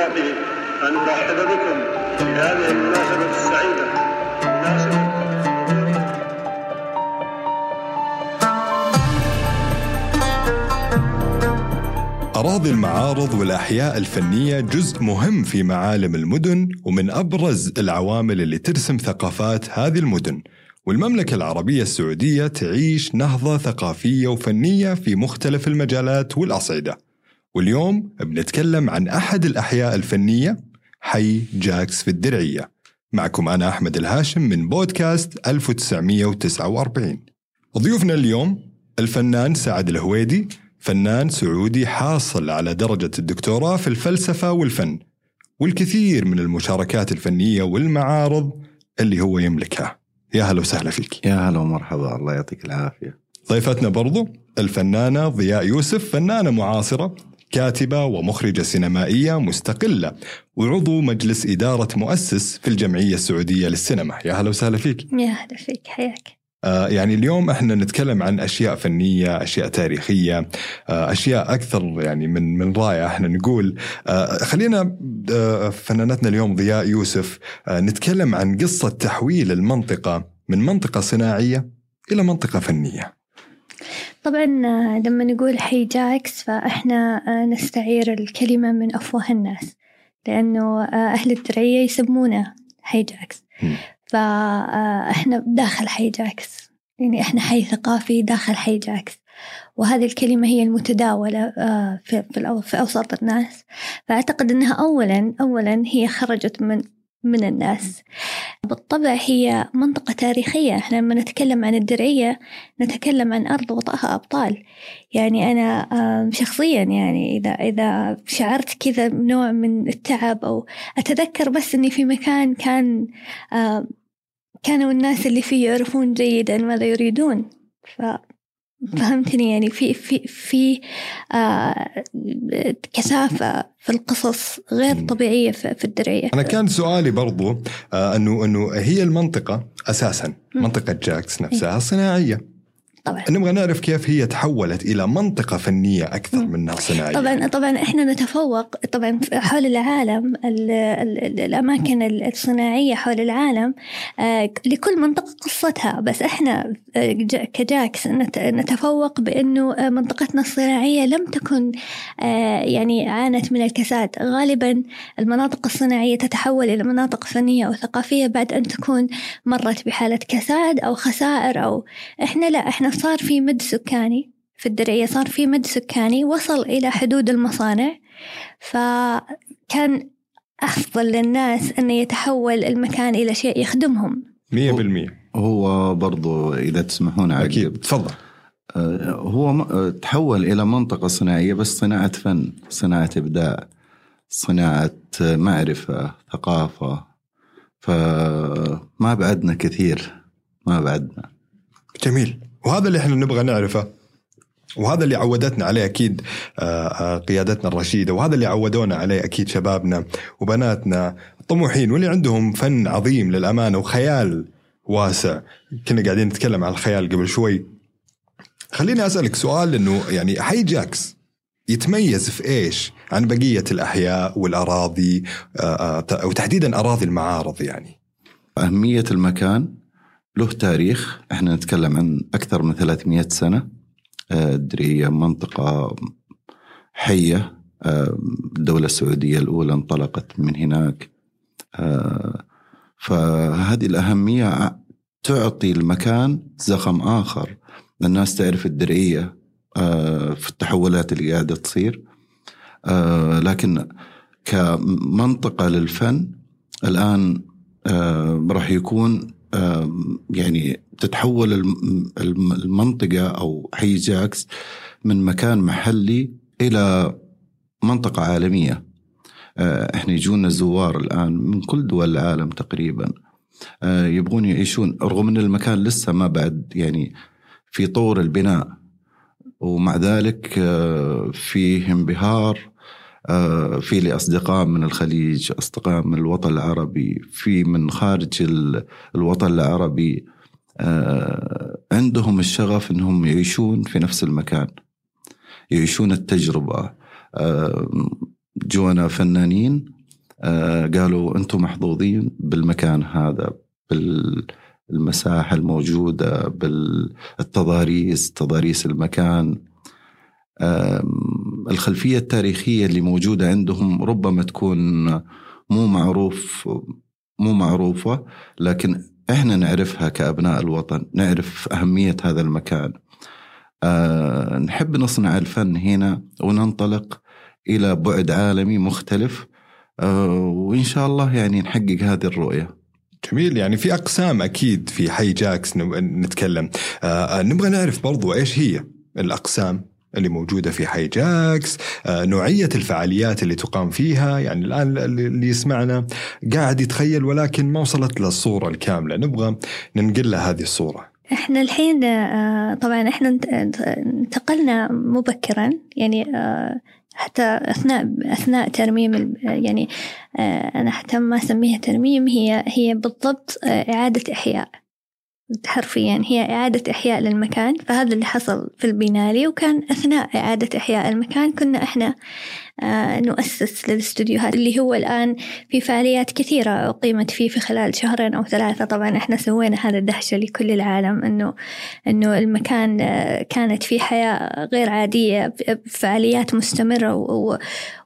اشتياقي أن أرحب بكم في هذه المناسبة السعيدة. مناسبة. أراضي المعارض والأحياء الفنية جزء مهم في معالم المدن ومن أبرز العوامل اللي ترسم ثقافات هذه المدن. والمملكة العربية السعودية تعيش نهضة ثقافية وفنية في مختلف المجالات والأصعدة. واليوم بنتكلم عن أحد الأحياء الفنية حي جاكس في الدرعية. معكم أنا أحمد الهاشم من بودكاست 1949 ضيوفنا اليوم الفنان سعد الهويدي فنان سعودي حاصل على درجة الدكتوراه في الفلسفة والفن والكثير من المشاركات الفنية والمعارض اللي هو يملكها. يا هلا وسهلا فيك. يا هلا ومرحبا. الله يعطيك العافية. ضيفتنا برضو الفنانة ضياء يوسف فنانة معاصرة. كاتبة ومخرجة سينمائية مستقلة. وعضو مجلس إدارة مؤسس في الجمعية السعودية للسينما. يا هلا وسهلا فيك. يا هلا فيك حياك. آه يعني اليوم إحنا نتكلم عن أشياء فنية، أشياء تاريخية، آه أشياء أكثر يعني من من رائعة إحنا نقول. آه خلينا آه فنانتنا اليوم ضياء يوسف. آه نتكلم عن قصة تحويل المنطقة من منطقة صناعية إلى منطقة فنية. طبعا آه، لما نقول حي جاكس فإحنا آه، نستعير الكلمة من أفواه الناس لأنه آه، أهل الدرعية يسمونه حي جاكس مم. فإحنا داخل حي جاكس يعني إحنا حي ثقافي داخل حي جاكس وهذه الكلمة هي المتداولة في في أوساط الناس. فأعتقد أنها أولا أولا هي خرجت من من الناس. بالطبع هي منطقة تاريخية. إحنا لما نتكلم عن الدرعية نتكلم عن أرض وطأها أبطال. يعني أنا شخصيا يعني إذا إذا شعرت كذا نوع من التعب أو أتذكر بس إني في مكان كان كانوا الناس اللي فيه يعرفون جيدا ماذا يريدون. ف فهمتني يعني في في في آه كثافة في القصص غير مم. طبيعية في, الدرعية أنا كان سؤالي برضو آه أنه أنه هي المنطقة أساسا. منطقة جاكس نفسها صناعية، طبعا نبغى نعرف كيف هي تحولت إلى منطقة فنية أكثر. منها صناعيه. طبعا طبعا إحنا نتفوق طبعا حول العالم ال ال ال الأماكن الصناعية حول العالم آه، لكل منطقة قصتها بس إحنا آه، كجاكس نت- نتفوق بأنه آه، منطقتنا الصناعية لم تكن آه، يعني عانت من الكساد غالبا المناطق الصناعية تتحول إلى مناطق فنية أو ثقافية بعد أن تكون مرت بحالة كساد أو خسائر أو إحنا لا إحنا صار في مد سكاني في الدرعية صار في مد سكاني وصل إلى حدود المصانع. فكان أفضل للناس أن يتحول المكان إلى شيء يخدمهم. 100% هو برضو إذا تسمحون عقب أكيد. تفضل. آه، هو آه، تحول إلى منطقة صناعية بس صناعة فن صناعة إبداع صناعة معرفة ثقافة. فما بعدنا كثير ما بعدنا. جميل. وهذا اللي إحنا نبغى نعرفه وهذا اللي عودتنا عليه أكيد آه، آه، قيادتنا الرشيدة وهذا اللي عودونا عليه أكيد شبابنا وبناتنا الطموحين واللي عندهم فن عظيم للأمانة وخيال واسع. كنا قاعدين نتكلم عن الخيال قبل شوي. خليني أسألك سؤال إنه يعني حي جاكس يتميز في إيش عن بقية الأحياء والأراضي آه، وتحديدا أراضي المعارض يعني؟ أهمية المكان له تاريخ. إحنا نتكلم عن أكثر من 300 سنة. آه، الدرية منطقة حية. آه، الدولة السعودية الأولى انطلقت من هناك. آه، فهذه الأهمية ع- تعطي المكان زخم آخر. الناس تعرف الدرعية آه، في التحولات اللي قاعدة تصير. لكن كمنطقة للفن الآن آه، راح يكون يعني تتحول الم- الم- المنطقة أو حي جاكس من مكان محلي إلى منطقة عالمية. آه، إحنا يجونا زوار الآن من كل دول العالم تقريبا. آه، يبغون يعيشون رغم أن المكان لسه ما بعد يعني في طور البناء. ومع ذلك آه، فيه انبهار في لي أصدقاء من الخليج أصدقاء من الوطن العربي في من خارج ال- الوطن العربي. آه، عندهم الشغف أنهم يعيشون في نفس المكان يعيشون التجربة. آه، جونا فنانين آه، قالوا أنتم محظوظين بالمكان هذا بالمساحة الموجودة بالتضاريس تضاريس المكان. الخلفية التاريخية اللي موجودة عندهم ربما تكون مو معروف مو معروفة لكن إحنا نعرفها كأبناء الوطن نعرف أهمية هذا المكان. أه نحب نصنع الفن هنا وننطلق إلى بعد عالمي مختلف. أه وإن شاء الله يعني نحقق هذه الرؤية. جميل يعني في أقسام أكيد في حي جاكس نتكلم. آه نبغى نعرف برضو إيش هي الأقسام؟ اللي موجودة في حي جاكس آه، نوعية الفعاليات اللي تقام فيها. يعني الآن اللي يسمعنا قاعد يتخيل ولكن ما وصلت للصورة الكاملة. نبغى ننقل له هذه الصورة. إحنا الحين آه، طبعا إحنا انتقلنا مبكرا. يعني آه، حتى اثناء أثناء ترميم يعني أنا حتى ما أسميها ترميم هي هي بالضبط إعادة إحياء. حرفيا هي إعادة إحياء للمكان فهذا اللي حصل في البينالي وكان أثناء إعادة إحياء المكان كنا إحنا نؤسس للاستوديوهات اللي هو الآن في فعاليات كثيرة أقيمت فيه في خلال شهرين أو ثلاثة. طبعا إحنا سوينا هذا الدهشة لكل العالم إنه إنه المكان آه، كانت فيه حياة غير عادية فعاليات مستمرة و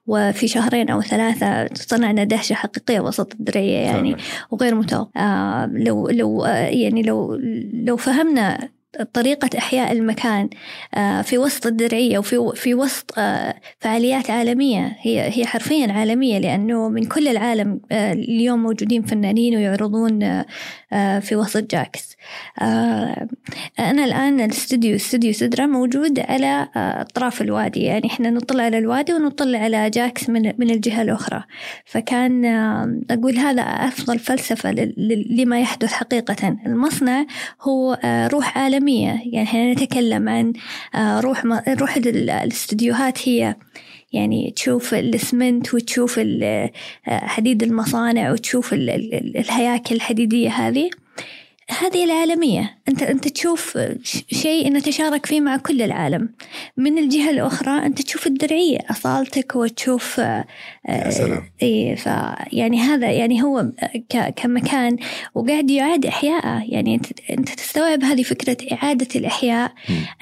وفي شهرين أو ثلاثة صنعنا دهشة حقيقية وسط الدرية يعني وغير متوقع. آه لو لو آه يعني لو لو فهمنا طريقة إحياء المكان آه، في وسط الدرعية وفي في وسط آه، فعاليات عالمية. هي هي حرفيا عالمية لأنه من كل العالم آه، اليوم موجودين فنانين ويعرضون في وسط جاكس. أنا الآن الاستوديو استوديو سدرة موجود على أطراف الوادي. يعني إحنا نطلع على الوادي ونطلع على جاكس من من الجهة الأخرى. فكان أقول هذا أفضل فلسفة لما يحدث حقيقة. المصنع هو روح عالمية. يعني إحنا نتكلم عن آه، روح روح الاستديوهات هي يعني تشوف الاسمنت وتشوف آه، حديد المصانع وتشوف الهياكل الحديدية هذه. هذه العالمية. أنت أنت تشوف شيء نتشارك فيه مع كل العالم. من الجهة الأخرى أنت تشوف الدرعية أصالتك وتشوف يا سلام. إيه يعني هذا يعني هو كمكان وقاعد يعاد إحياءه يعني أنت أنت تستوعب هذه فكرة إعادة الإحياء؟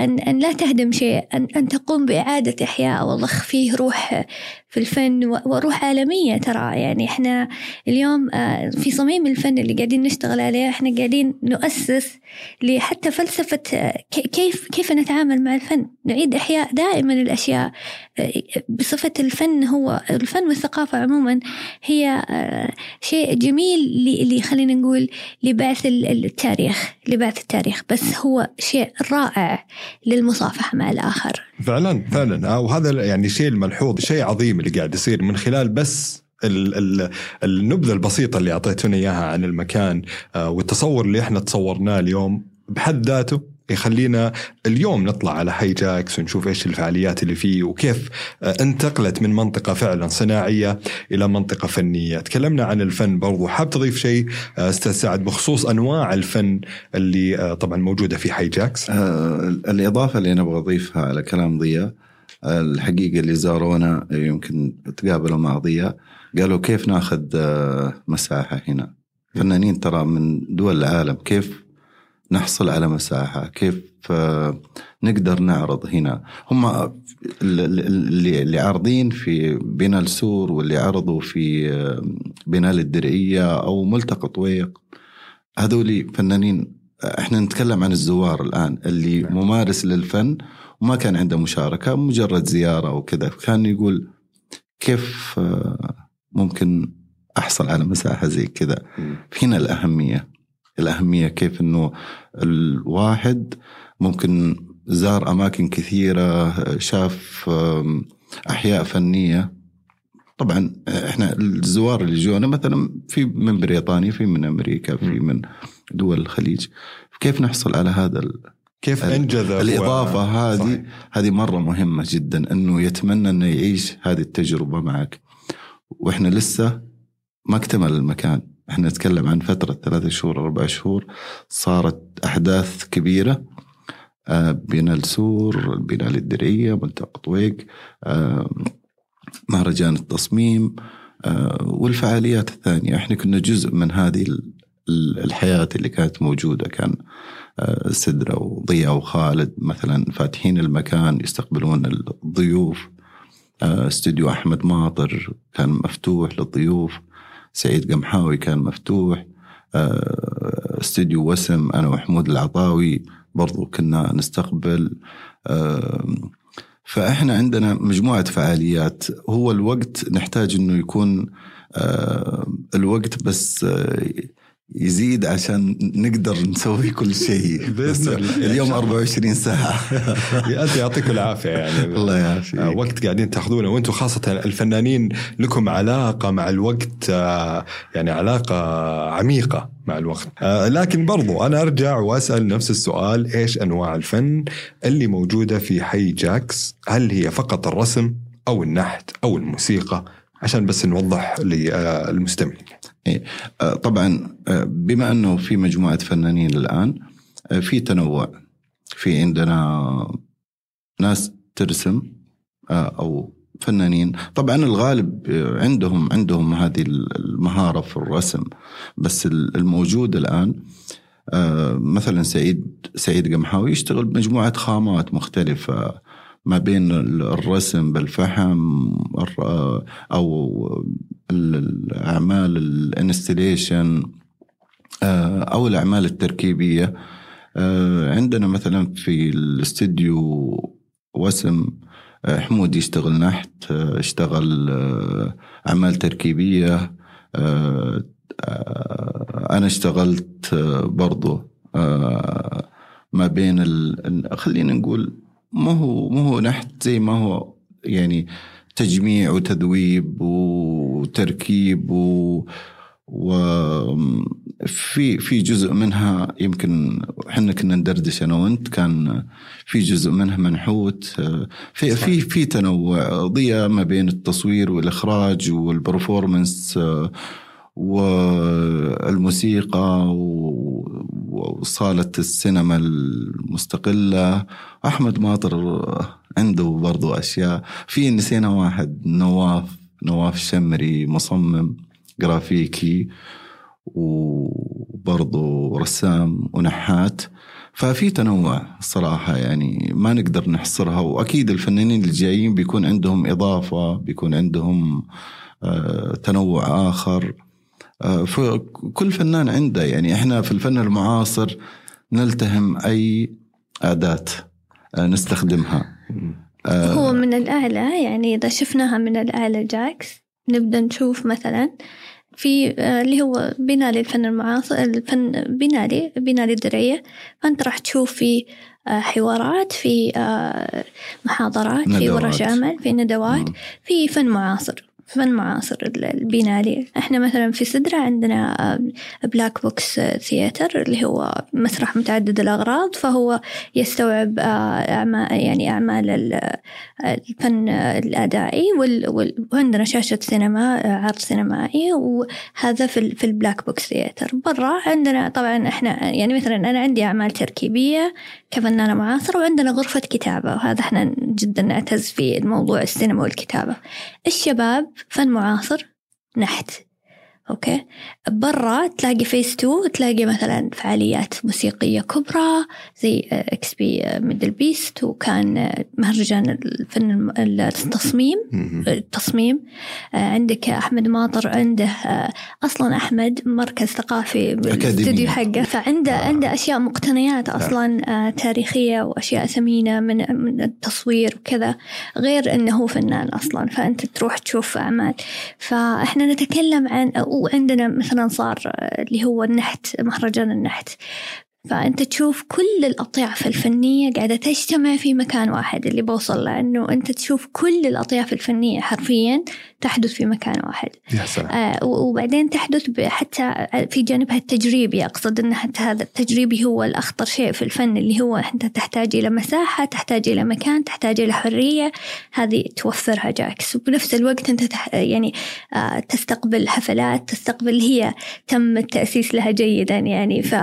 أن أن لا تهدم شيء أن أن تقوم بإعادة إحياء. وضخ فيه روح في الفن وروح عالمية ترى. يعني إحنا اليوم آه، في صميم الفن اللي قاعدين نشتغل عليه إحنا قاعدين نؤسس لحتى فلسفة آه، كيف كيف نتعامل مع الفن. نعيد إحياء دائما الأشياء. آه، بصفة الفن هو الفن والثقافة عموما هي شيء جميل اللي خلينا نقول لبعث التاريخ لبعث التاريخ بس هو شيء رائع للمصافحة مع الآخر. فعلا فعلا. وهذا يعني شيء الملحوظ شيء عظيم اللي قاعد يصير من خلال بس النبذة البسيطة اللي اعطيتونا إياها عن المكان آه، والتصور اللي إحنا تصورناه اليوم بحد ذاته يخلينا اليوم نطلع على حي جاكس ونشوف إيش الفعاليات اللي فيه وكيف آه، انتقلت من منطقة فعلا صناعية إلى منطقة فنية. تكلمنا عن الفن برضو. حاب تضيف شيء آه، أستاذ سعد بخصوص أنواع الفن اللي طبعا موجودة في حي جاكس آه الإضافة اللي أنا أبغى أضيفها على كلام ضياء الحقيقة اللي زارونا يمكن تقابلوا مع ضياء قالوا كيف ناخذ آه، مساحة هنا؟ فنانين ترى من دول العالم كيف نحصل على مساحة كيف آه، نقدر نعرض هنا؟ هم اللي اللي عارضين في بناء السور واللي عرضوا في آه، بناء الدرعية أو ملتقى طويق هذول فنانين إحنا نتكلم عن الزوار الآن اللي نعم. ممارس للفن وما كان عنده مشاركة مجرد زيارة وكذا كان يقول كيف ممكن أحصل على مساحة زي كذا؟ هنا الأهمية. الأهمية كيف إنه الواحد ممكن زار أماكن كثيرة شاف أحياء فنية. طبعا إحنا الزوار اللي جونا مثلا في من بريطانيا في من أمريكا في من دول الخليج. كيف نحصل على هذا كيف أنجذب الإضافة و... هذه هذه مرة مهمة جدا إنه يتمنى إنه يعيش هذه التجربة معك. وإحنا لسه ما اكتمل المكان. إحنا نتكلم عن فترة ثلاثة شهور أربع شهور صارت أحداث كبيرة آه، بناء السور بناء الدرعية منطقة طويق آه، مهرجان التصميم آه، والفعاليات الثانية. إحنا كنا جزء من هذه ال- ال- الحياة اللي كانت موجودة. كان سدرة وضياء وخالد مثلا فاتحين المكان يستقبلون الضيوف استوديو أحمد ماطر كان مفتوح للضيوف. سعيد قمحاوي كان مفتوح آه، استوديو وسم أنا وحمود العطاوي برضو كنا نستقبل آه، فإحنا عندنا مجموعة فعاليات. هو الوقت نحتاج أنه يكون آه، الوقت بس يزيد عشان نقدر نسوي كل شيء. الله. اليوم 24 ساعة. أنت يعطيكم العافية يعني. الله يعافيك. آه، وقت قاعدين تاخذونه. وأنتم خاصة الفنانين لكم علاقة مع الوقت آه، يعني علاقة عميقة مع الوقت. آه، لكن برضو أنا أرجع وأسأل نفس السؤال إيش أنواع الفن اللي موجودة في حي جاكس؟ هل هي فقط الرسم أو النحت أو الموسيقى؟ عشان بس نوضح للمستمعين آه، طبعا آه، بما أنه في مجموعة فنانين الآن آه، في تنوع. في عندنا ناس ترسم أو فنانين. طبعا الغالب عندهم عندهم هذه المهارة في الرسم. بس ال- الموجود الآن مثلا سعيد سعيد قمحاوي يشتغل بمجموعة خامات مختلفة. ما بين الرسم بالفحم أو الأعمال الانستليشن أو الأعمال التركيبية. آه، عندنا مثلا في الاستديو وسم آه، حمود يشتغل نحت آه، اشتغل آه، أعمال تركيبية. آه، آه، أنا اشتغلت آه، برضو آه، ما بين ال... خلينا نقول ما هو ما هو نحت زي ما هو يعني تجميع وتذويب وتركيب و وفي في جزء منها يمكن إحنا كنا ندردش أنا وأنت كان في جزء منها منحوت. في في في تنوع ضياء ما بين التصوير والإخراج والبرفورمنس والموسيقى وصالة السينما المستقلة. أحمد ماطر عنده برضو أشياء. في نسينا واحد نواف نواف الشمري مصمم جرافيكي وبرضو رسام ونحات. ففي تنوع الصراحة يعني ما نقدر نحصرها. وأكيد الفنانين الجايين بيكون عندهم إضافة بيكون عندهم آه تنوع آخر. فكل فنان عنده يعني إحنا في الفن المعاصر نلتهم أي أداة آه نستخدمها. هو من الأعلى يعني إذا شفناها من الأعلى جاكس نبدأ نشوف مثلا في اللي هو بينالي الفن المعاصر الفن بينالي بينالي الدرعية فأنت راح تشوف في حوارات في محاضرات في ورش عمل في ندوات في فن معاصر. فن معاصر البينالي إحنا مثلا في سدرة عندنا black box theater اللي هو مسرح متعدد الأغراض فهو يستوعب أعمال يعني أعمال الفن الأدائي وعندنا شاشة سينما عرض سينمائي وهذا في في ال black box theater برا عندنا طبعا إحنا يعني مثلا أنا عندي أعمال تركيبية كفنانة معاصرة وعندنا غرفة كتابة وهذا إحنا جدا نعتز في الموضوع السينما والكتابة. الشباب فن معاصر نحت. okay. برا تلاقي فيس تو تلاقي مثلا فعاليات موسيقية كبرى زي XP MDLBEAST وكان مهرجان الفن التصميم. التصميم. عندك أحمد ماطر عنده أصلا أحمد مركز ثقافي بالاستوديو حقه. فعنده آه. عنده أشياء مقتنيات أصلا تاريخية وأشياء ثمينة من من التصوير وكذا غير إنه هو فنان أصلا. فأنت تروح تشوف أعمال. فإحنا نتكلم عن وعندنا مثلا صار اللي هو النحت مهرجان النحت. فأنت تشوف كل الأطياف الفنية قاعدة تجتمع في مكان واحد اللي بوصل له أنه أنت تشوف كل الأطياف الفنية حرفيا تحدث في مكان واحد. يا سلام. آه وبعدين تحدث حتى في جانبها التجريبي. أقصد أن حتى هذا التجريبي هو الأخطر شيء في الفن اللي هو أنت تحتاج إلى مساحة تحتاج إلى مكان تحتاج إلى حرية. هذه توفرها جاكس. وبنفس الوقت أنت تح يعني آه تستقبل حفلات تستقبل هي تم التأسيس لها جيدا يعني. ف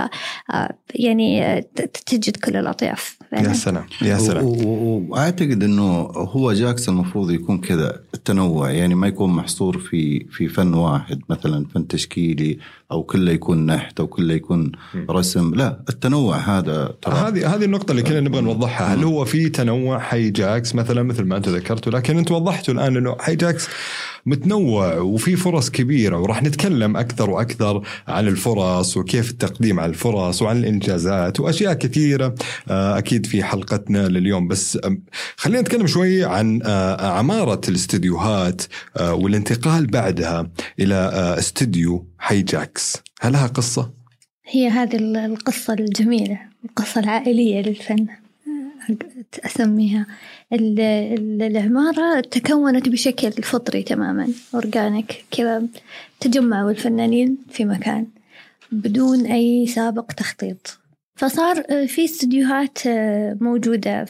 آه يعني تجد كل الأطياف. يا سلام يا و- سلام. وأعتقد إنه هو جاكس المفروض يكون كذا التنوع يعني ما يكون محصور في في فن واحد مثلا فن تشكيلي أو كله يكون نحت أو كله يكون رسم. لا التنوع هذا ترى. هذه هذه النقطة اللي كنا نبغى نوضحها، هل هو في تنوع حي جاكس مثلا مثل ما أنت ذكرت؟ لكن أنت وضحتوا الآن إنه حي جاكس متنوع وفي فرص كبيرة وراح نتكلم أكثر وأكثر عن الفرص وكيف التقديم على الفرص وعن الإنجازات وأشياء كثيرة. آه، أكيد في حلقتنا لليوم. بس خلينا نتكلم شوي عن آه، عمارة الاستديوهات آه، والانتقال بعدها إلى استديو حي جاكس، هل لها قصة؟ هي هذه ال- القصة الجميلة القصة العائلية للفن. أسميها ال- ال- العمارة تكونت بشكل فطري تماما أورجانيك كذا. تجمعوا الفنانين في مكان بدون أي سابق تخطيط. فصار في استديوهات موجودة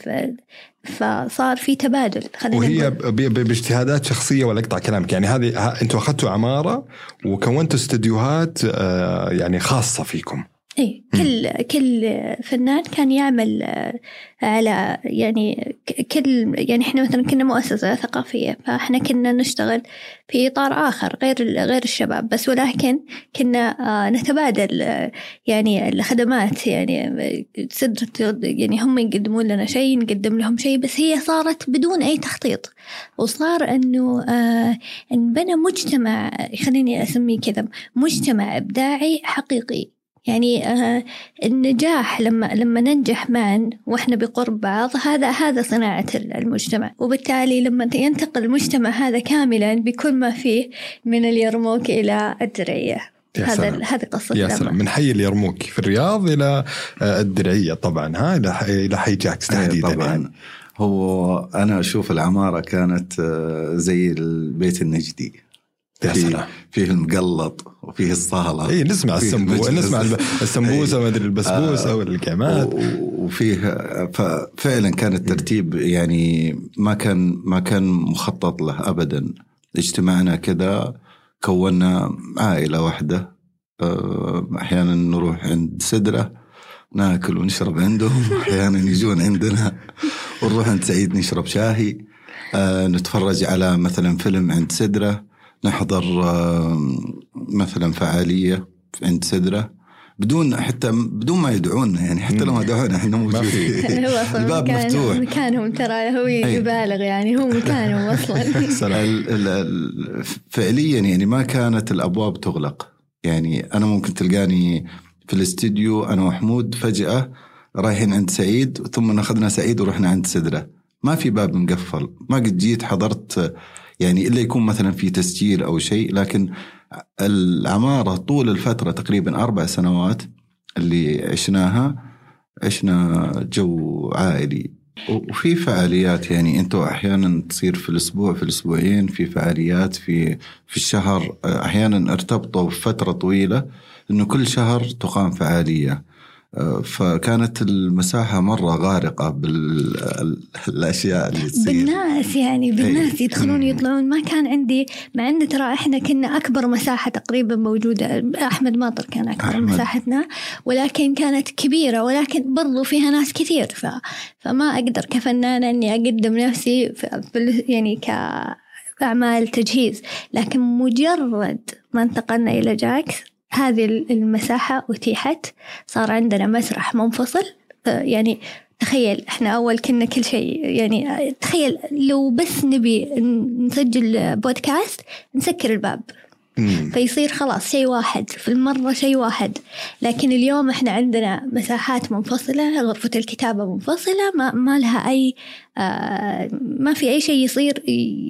فصار في تبادل. خلينا وهي باجتهادات شخصية ولا اقطع كلامك. يعني هذه أنتم أخذتوا عمارة وكونتوا استديوهات آه، يعني خاصة فيكم. إي كل كل فنان كان يعمل آه، على يعني كل يعني إحنا مثلا كنا مؤسسة ثقافية فإحنا كنا نشتغل في إطار آخر غير غير الشباب بس ولكن كنا آه، نتبادل آه، يعني الخدمات يعني سدرة يعني هم يقدمون لنا شيء نقدم لهم شيء بس هي صارت بدون أي تخطيط. وصار إنه انبنى مجتمع خليني أسميه كذا مجتمع إبداعي حقيقي. يعني آه النجاح لما لما ننجح معا وإحنا بقرب بعض هذا هذا صناعة المجتمع وبالتالي لما ينتقل المجتمع هذا كاملا بكل ما فيه من اليرموك إلى الدرعية يا هذا. هذه قصة يا. سلام من حي اليرموك في الرياض إلى آه، الدرعية طبعا ها إلى حي- إلى حي جاكس إيه تحديدا يعني. طبعا هو أنا أشوف العمارة كانت آه، زي البيت النجدي يا في- سلام. فيه المقلط وفيه الصالة اي نسمع فيه السمبو المجلس. نسمع السمبوسة. ما أدري البسبوسة آه، والكعمات وفيه ففعلا كان الترتيب يعني ما كان ما كان مخطط له ابدا. اجتمعنا كذا كونا عائلة واحدة. آه، أحيانا نروح عند سدرة ناكل ونشرب عندهم. أحيانا يجون عندنا ونروح عند سعيد نشرب شاهي. آه، نتفرج على مثلا فيلم عند سدرة. نحضر آه، مثلا فعالية عند سدره بدون حتى بدون ما يدعونا يعني حتى لو ما دعونا إحنا موجودين. هو الباب مكان مفتوح. مكانهم ترى هو. يبالغ يعني هو مكانهم أصلا. سلام ال- ال- ال- فعليا يعني ما كانت الأبواب تغلق. يعني أنا ممكن تلقاني في الاستديو أنا وحمود فجأة رايحين عند سعيد ثم أخذنا سعيد ورحنا عند سدره ما في باب مقفل. ما قد جيت حضرت يعني إلا يكون مثلا في تسجيل أو شيء لكن العمارة طول الفترة تقريبا أربع سنوات اللي عشناها عشنا جو عائلي. وفي فعاليات يعني أنتم أحيانا تصير في الأسبوع في الأسبوعين في فعاليات في في الشهر أحيانا ارتبطوا بفترة طويلة إنه كل شهر تقام فعالية. فكانت المساحة مرة غارقة بالاشياء اللي تصير. بالناس يعني بالناس يدخلون يطلعون. ما كان عندي مع إن ترى إحنا كنا أكبر مساحة تقريبا موجودة. أحمد ماطر كان أكبر أحمد. مساحتنا ولكن كانت كبيرة ولكن برضو فيها ناس كثير. ف... فما أقدر كفنانة إني أقدم نفسي في... يعني كأعمال تجهيز. لكن مجرد ما انتقلنا إلى جاكس هذه المساحة أتيحت صار عندنا مسرح منفصل. آه، يعني تخيل إحنا أول كنا كل شيء يعني تخيل لو بس نبي نسجل بودكاست نسكر الباب. مم. فيصير خلاص شيء واحد في المرة شيء واحد لكن اليوم إحنا عندنا مساحات منفصلة غرفة الكتابة منفصلة ما, ما لها أي آه ما في أي شيء يصير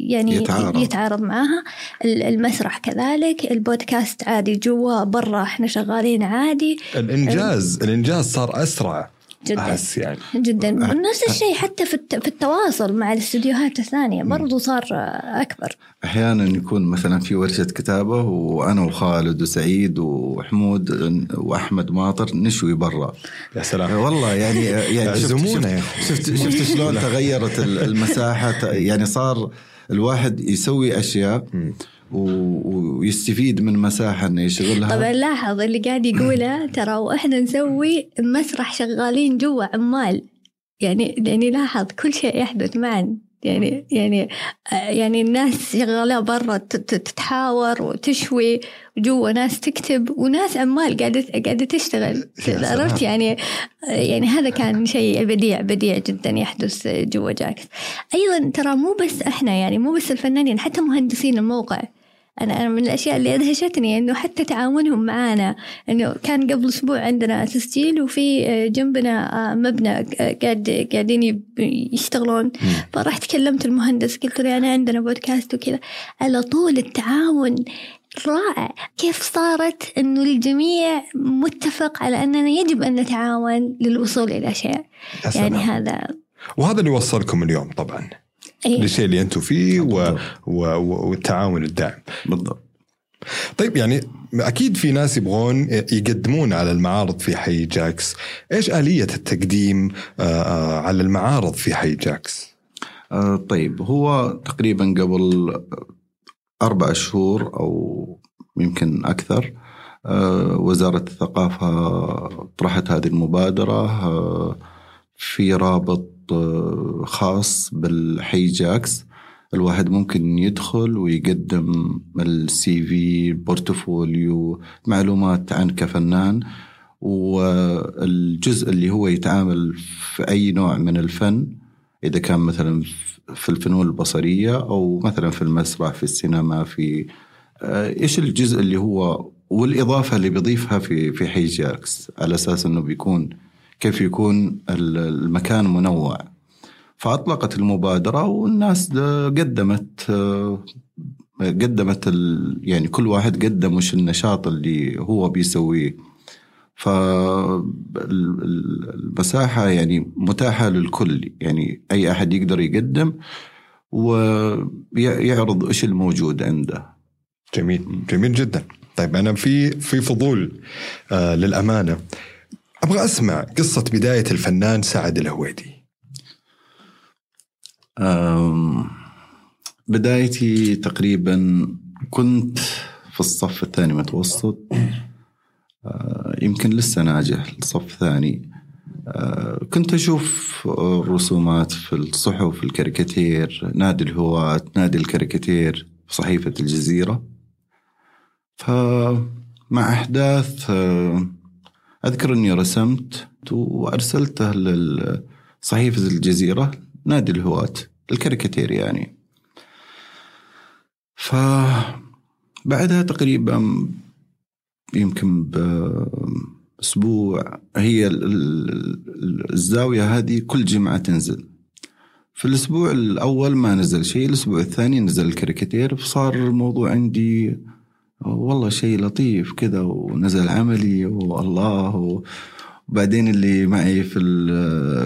يعني يتعارض. يتعارض معها ال- المسرح كذلك البودكاست عادي جوا برا إحنا شغالين عادي الإنجاز الإنجاز صار أسرع جدا. أحس يعني. جدا. نفس الشيء حتى في الت- في التواصل مع الاستديوهات الثانية. برضو صار أكبر. أحيانا يكون مثلا في ورشة كتابة وأنا وخالد وسعيد وحمود وأحمد ماطر نشوي برا. يا سلام. والله يعني يعني شفت شفت. شفت, شفت شلون تغيرت ال- المساحة. يعني صار الواحد يسوي أشياء ويستفيد من مساحة إنه يشغلها طبعا لاحظ اللي قاعد يقوله ترى وإحنا نسوي مسرح شغالين جوا عمال. يعني يعني لاحظ كل شيء يحدث معا. يعني يعني يعني الناس شغالة برا تتحاور وتشوي وجوا ناس تكتب وناس عمال قاعدة قاعدة تشتغل. عرفت؟ يعني يعني هذا كان شيء بديع بديع جدا يحدث جوا جاكس. أيضا ترى مو بس إحنا يعني مو بس الفنانين حتى مهندسين الموقع. أنا أنا من الأشياء اللي أدهشتني إنه حتى تعاونهم معانا. إنه كان قبل أسبوع عندنا تسجيل وفي آه، جنبنا آه، مبنى قاعد قاعدين يشتغلون. فرحت كلمت المهندس قلت له أنا عندنا بودكاست وكذا. على طول التعاون رائع. كيف صارت؟ إنه الجميع متفق على أننا يجب أن نتعاون للوصول إلى شيء يعني هذا وهذا اللي وصلكم اليوم طبعا. أيه. للشيء اللي أنتم فيه و... و... والتعاون الدائم بالضبط طيب يعني أكيد في ناس يبغون يقدمون على المعارض في حي جاكس، إيش آلية التقديم آه، آه، على المعارض في حي جاكس؟ آه، طيب هو تقريبا قبل أربع شهور أو يمكن أكثر وزارة الثقافة طرحت هذه المبادرة في رابط خاص بالحي جاكس الواحد ممكن يدخل ويقدم ال CV portfolio معلومات عن كفنان. والجزء اللي هو يتعامل في أي نوع من الفن إذا كان مثلا في الفنون البصرية أو مثلا في المسرح في السينما في آه، إيش الجزء اللي هو والإضافة اللي بيضيفها في في حي جاكس على أساس أنه بيكون كيف يكون المكان منوع. فأطلقت المبادرة والناس قدمت قدمت يعني كل واحد قدم وش النشاط اللي هو بيسويه. فالمساحة يعني متاحة للكل يعني أي أحد يقدر يقدم ويعرض إيش الموجود عنده. جميل جميل جدا. طيب أنا في في فضول آه للأمانة. أبغى أسمع قصة بداية الفنان سعد الهويدي. بدايتي تقريبا كنت في الصف الثاني متوسط. أه، يمكن لسه ناجح الصف الثاني. أه، كنت أشوف الرسومات في الصحف الكاريكاتير نادي الهواة نادي الكاريكاتير في صحيفة الجزيرة. فمع أحداث أذكر أني رسمت وأرسلته لصحيفة الجزيرة نادي الهواة الكاريكاتير يعني. فبعدها تقريبا يمكن بأسبوع هي الزاوية هذه كل جمعة تنزل. في الأسبوع الأول ما نزل شيء الأسبوع الثاني نزل الكاريكاتير فصار الموضوع عندي والله شيء لطيف كذا ونزل عملي والله. وبعدين اللي معي في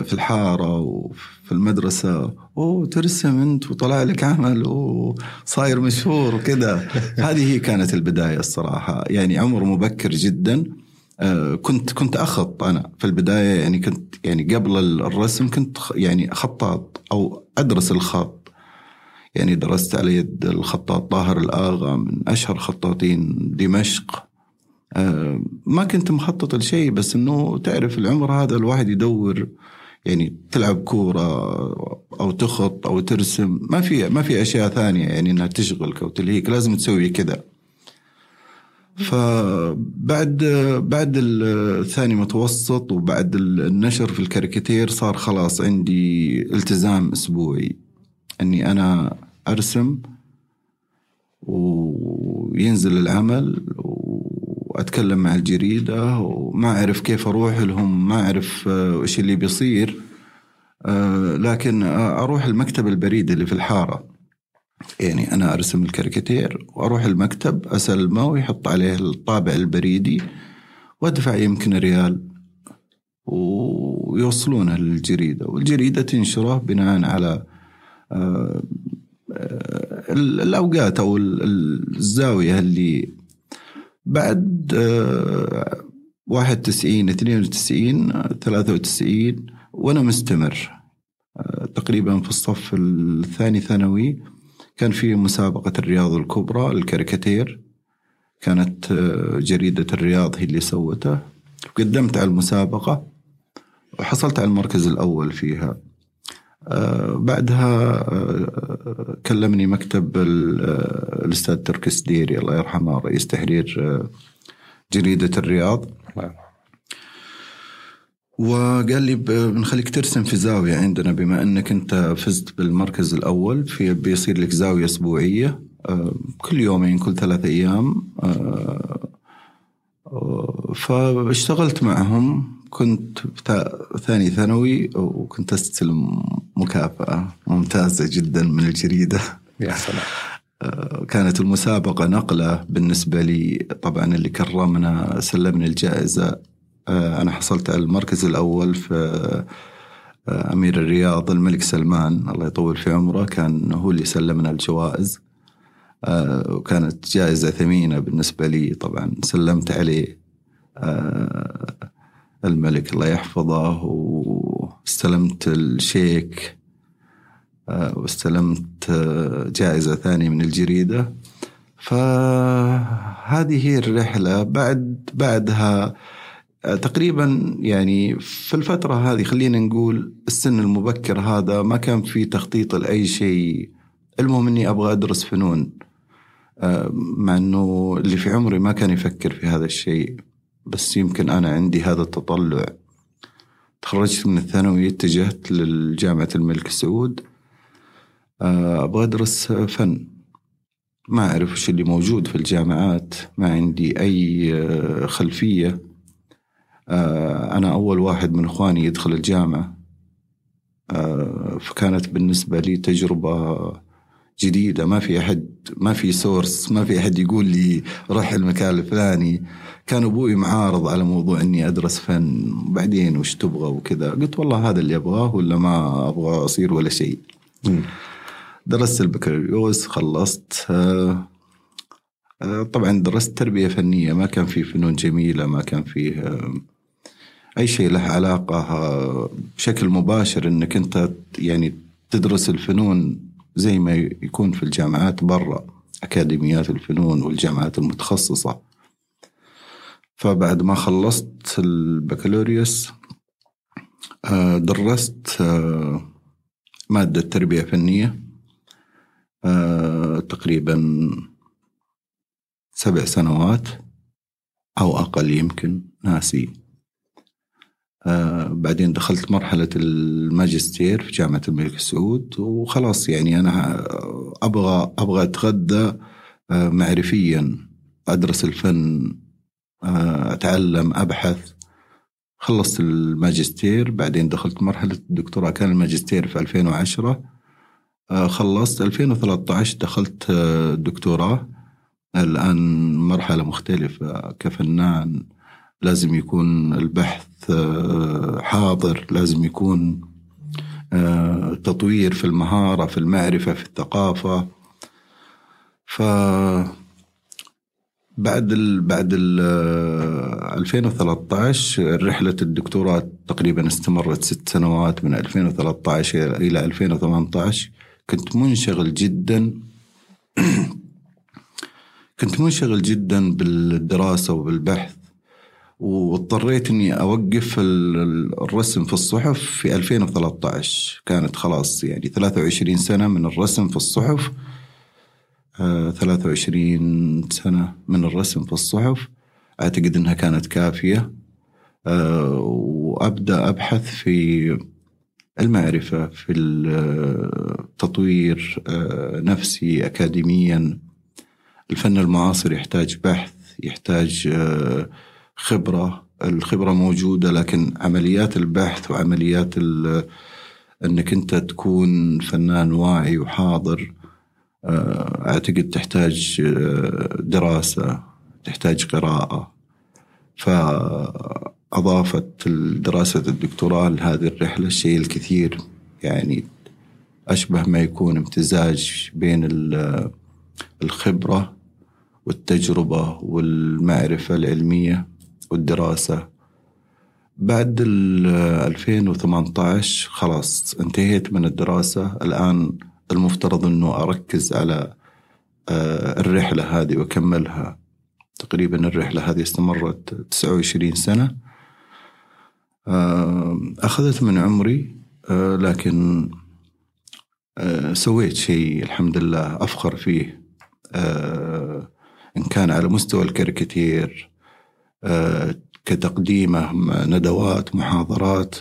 في الحارة وفي المدرسة أوه ترسم أنت وطلع لك عمل وصاير مشهور وكذا هذه هي كانت البداية الصراحة. يعني عمر مبكر جدا. آه، كنت كنت أخط أنا في البداية. يعني كنت يعني قبل الرسم كنت يعني خطاط أو أدرس الخط. يعني درست على يد الخطاط طاهر الآغا من أشهر خطاطين دمشق. آه، ما كنت مخطط لشيء بس إنه تعرف العمر هذا الواحد يدور يعني تلعب كورة أو تخط أو ترسم ما في ما في أشياء ثانية يعني إنها تشغلك أو تلهيك لازم تسوي كذا. فبعد بعد الثاني متوسط وبعد النشر في الكاريكاتير صار خلاص عندي التزام أسبوعي. إني أنا أرسم وينزل العمل وأتكلم مع الجريدة وما أعرف كيف أروح لهم ما أعرف آه، إيش اللي بيصير آه، لكن أروح المكتب البريد اللي في الحارة. يعني أنا أرسم الكاريكاتير وأروح المكتب اسلمه ويحط عليه الطابع البريدي وأدفع يمكن ريال ويوصلونه للجريدة. والجريدة تنشره بناء على الأوقات أو الزاوية اللي بعد 91 92 93 وأنا مستمر. آه، تقريبا في الصف الثاني ثانوي كان في مسابقة الرياض الكبرى الكاريكاتير. كانت آه، جريدة الرياض هي اللي سوته قدمت على المسابقة وحصلت على المركز الأول فيها. بعدها كلمني مكتب ال- الأستاذ تركي ديري الله يرحمه رئيس تحرير جريدة الرياض. وقال لي بنخليك ترسم في زاوية عندنا بما أنك أنت فزت بالمركز الأول في بيصير لك زاوية أسبوعية آه، كل يومين كل ثلاثة أيام آه، فاشتغلت معهم كنت ثاني ثانوي وكنت أستلم مكافأة ممتازة جدا من الجريدة. يا سلام. آه، كانت المسابقة نقلة بالنسبة لي. طبعا اللي كرمنا سلمني الجائزة. آه، أنا حصلت على المركز الأول في آه، أمير الرياض الملك سلمان. الله يطول في عمره. كان هو اللي سلمنا الجوائز. وكانت جائزة ثمينة بالنسبة لي. طبعا سلمت عليه. آه، الملك الله يحفظه. واستلمت الشيك. آه، واستلمت آه، جائزة ثانية من الجريدة. فهذه هي الرحلة بعد بعدها آه، تقريبا يعني في الفترة هذه خلينا نقول السن المبكر هذا ما كان في تخطيط لأي شيء. المهم إني أبغى أدرس فنون. آه، مع إنه اللي في عمري ما كان يفكر في هذا الشيء بس يمكن أنا عندي هذا التطلع. تخرجت من الثانوي اتجهت للجامعة الملك سعود. آه، أبغى أدرس فن. ما أعرف وش اللي موجود في الجامعات ما عندي أي آه، خلفية. آه، أنا أول واحد من إخواني يدخل الجامعة. آه، فكانت بالنسبة لي تجربة جديدة ما في أحد ما في source ما في أحد يقول لي روح المكان الفلاني. كان أبوي معارض على موضوع إني أدرس فن بعدين وش تبغى وكذا. قلت والله هذا اللي أبغاه ولا ما أبغى أصير ولا شيء. درست البكالوريوس خلصت. آه، طبعا درست تربية فنية ما كان في فنون جميلة ما كان فيه آه، أي شيء له علاقة آه، بشكل مباشر أنك أنت يعني تدرس الفنون زي ما يكون في الجامعات برا أكاديميات الفنون والجامعات المتخصصة. فبعد ما خلصت البكالوريوس آه، درست آه، مادة تربية فنية آه، تقريبا سبع سنوات أو أقل يمكن ناسي. آه، بعدين دخلت مرحلة الماجستير في جامعة الملك سعود وخلاص يعني أنا أبغى أبغى أتغذى آه، معرفيا أدرس الفن آه، أتعلم أبحث. خلصت الماجستير بعدين دخلت مرحلة الدكتوراه كان الماجستير في 2010 آه، خلصت 2013 دخلت آه، دكتوراه. الآن مرحلة مختلفة كفنان لازم يكون البحث آه، حاضر لازم يكون آه، تطوير في المهارة في المعرفة في الثقافة. ف بعد ال بعد ال 2013 رحلة الدكتوراه تقريبا استمرت ست سنوات من 2013 إلى 2018 كنت منشغل جدا كنت منشغل جدا بالدراسة وبالبحث. واضطريت إني أوقف ال- ال- الرسم في الصحف في 2013 كانت خلاص يعني 23 سنة من الرسم في الصحف. آه، 23 سنة من الرسم في الصحف. أعتقد أنها كانت كافية. آه، وأبدأ أبحث في المعرفة في التطوير آه، نفسي أكاديميا. الفن المعاصر يحتاج بحث يحتاج آه، خبرة. الخبرة موجودة لكن عمليات البحث وعمليات أنك أنت تكون فنان واعي وحاضر آه، أعتقد تحتاج آه، دراسة تحتاج قراءة. فأضافت دراسة الدكتوراه لهذه الرحلة الشيء الكثير يعني أشبه ما يكون امتزاج بين ال- الخبرة والتجربة والمعرفة العلمية. والدراسة. بعد ال 2018 خلاص انتهيت من الدراسة. الآن المفترض أنه أركز على آه، الرحلة هذه وأكملها. تقريبا الرحلة هذه استمرت 29 سنة. آه، أخذت من عمري آه، لكن سويت شيء الحمد لله أفخر فيه. إن كان على مستوى الكاريكاتير كتقديمه ندوات محاضرات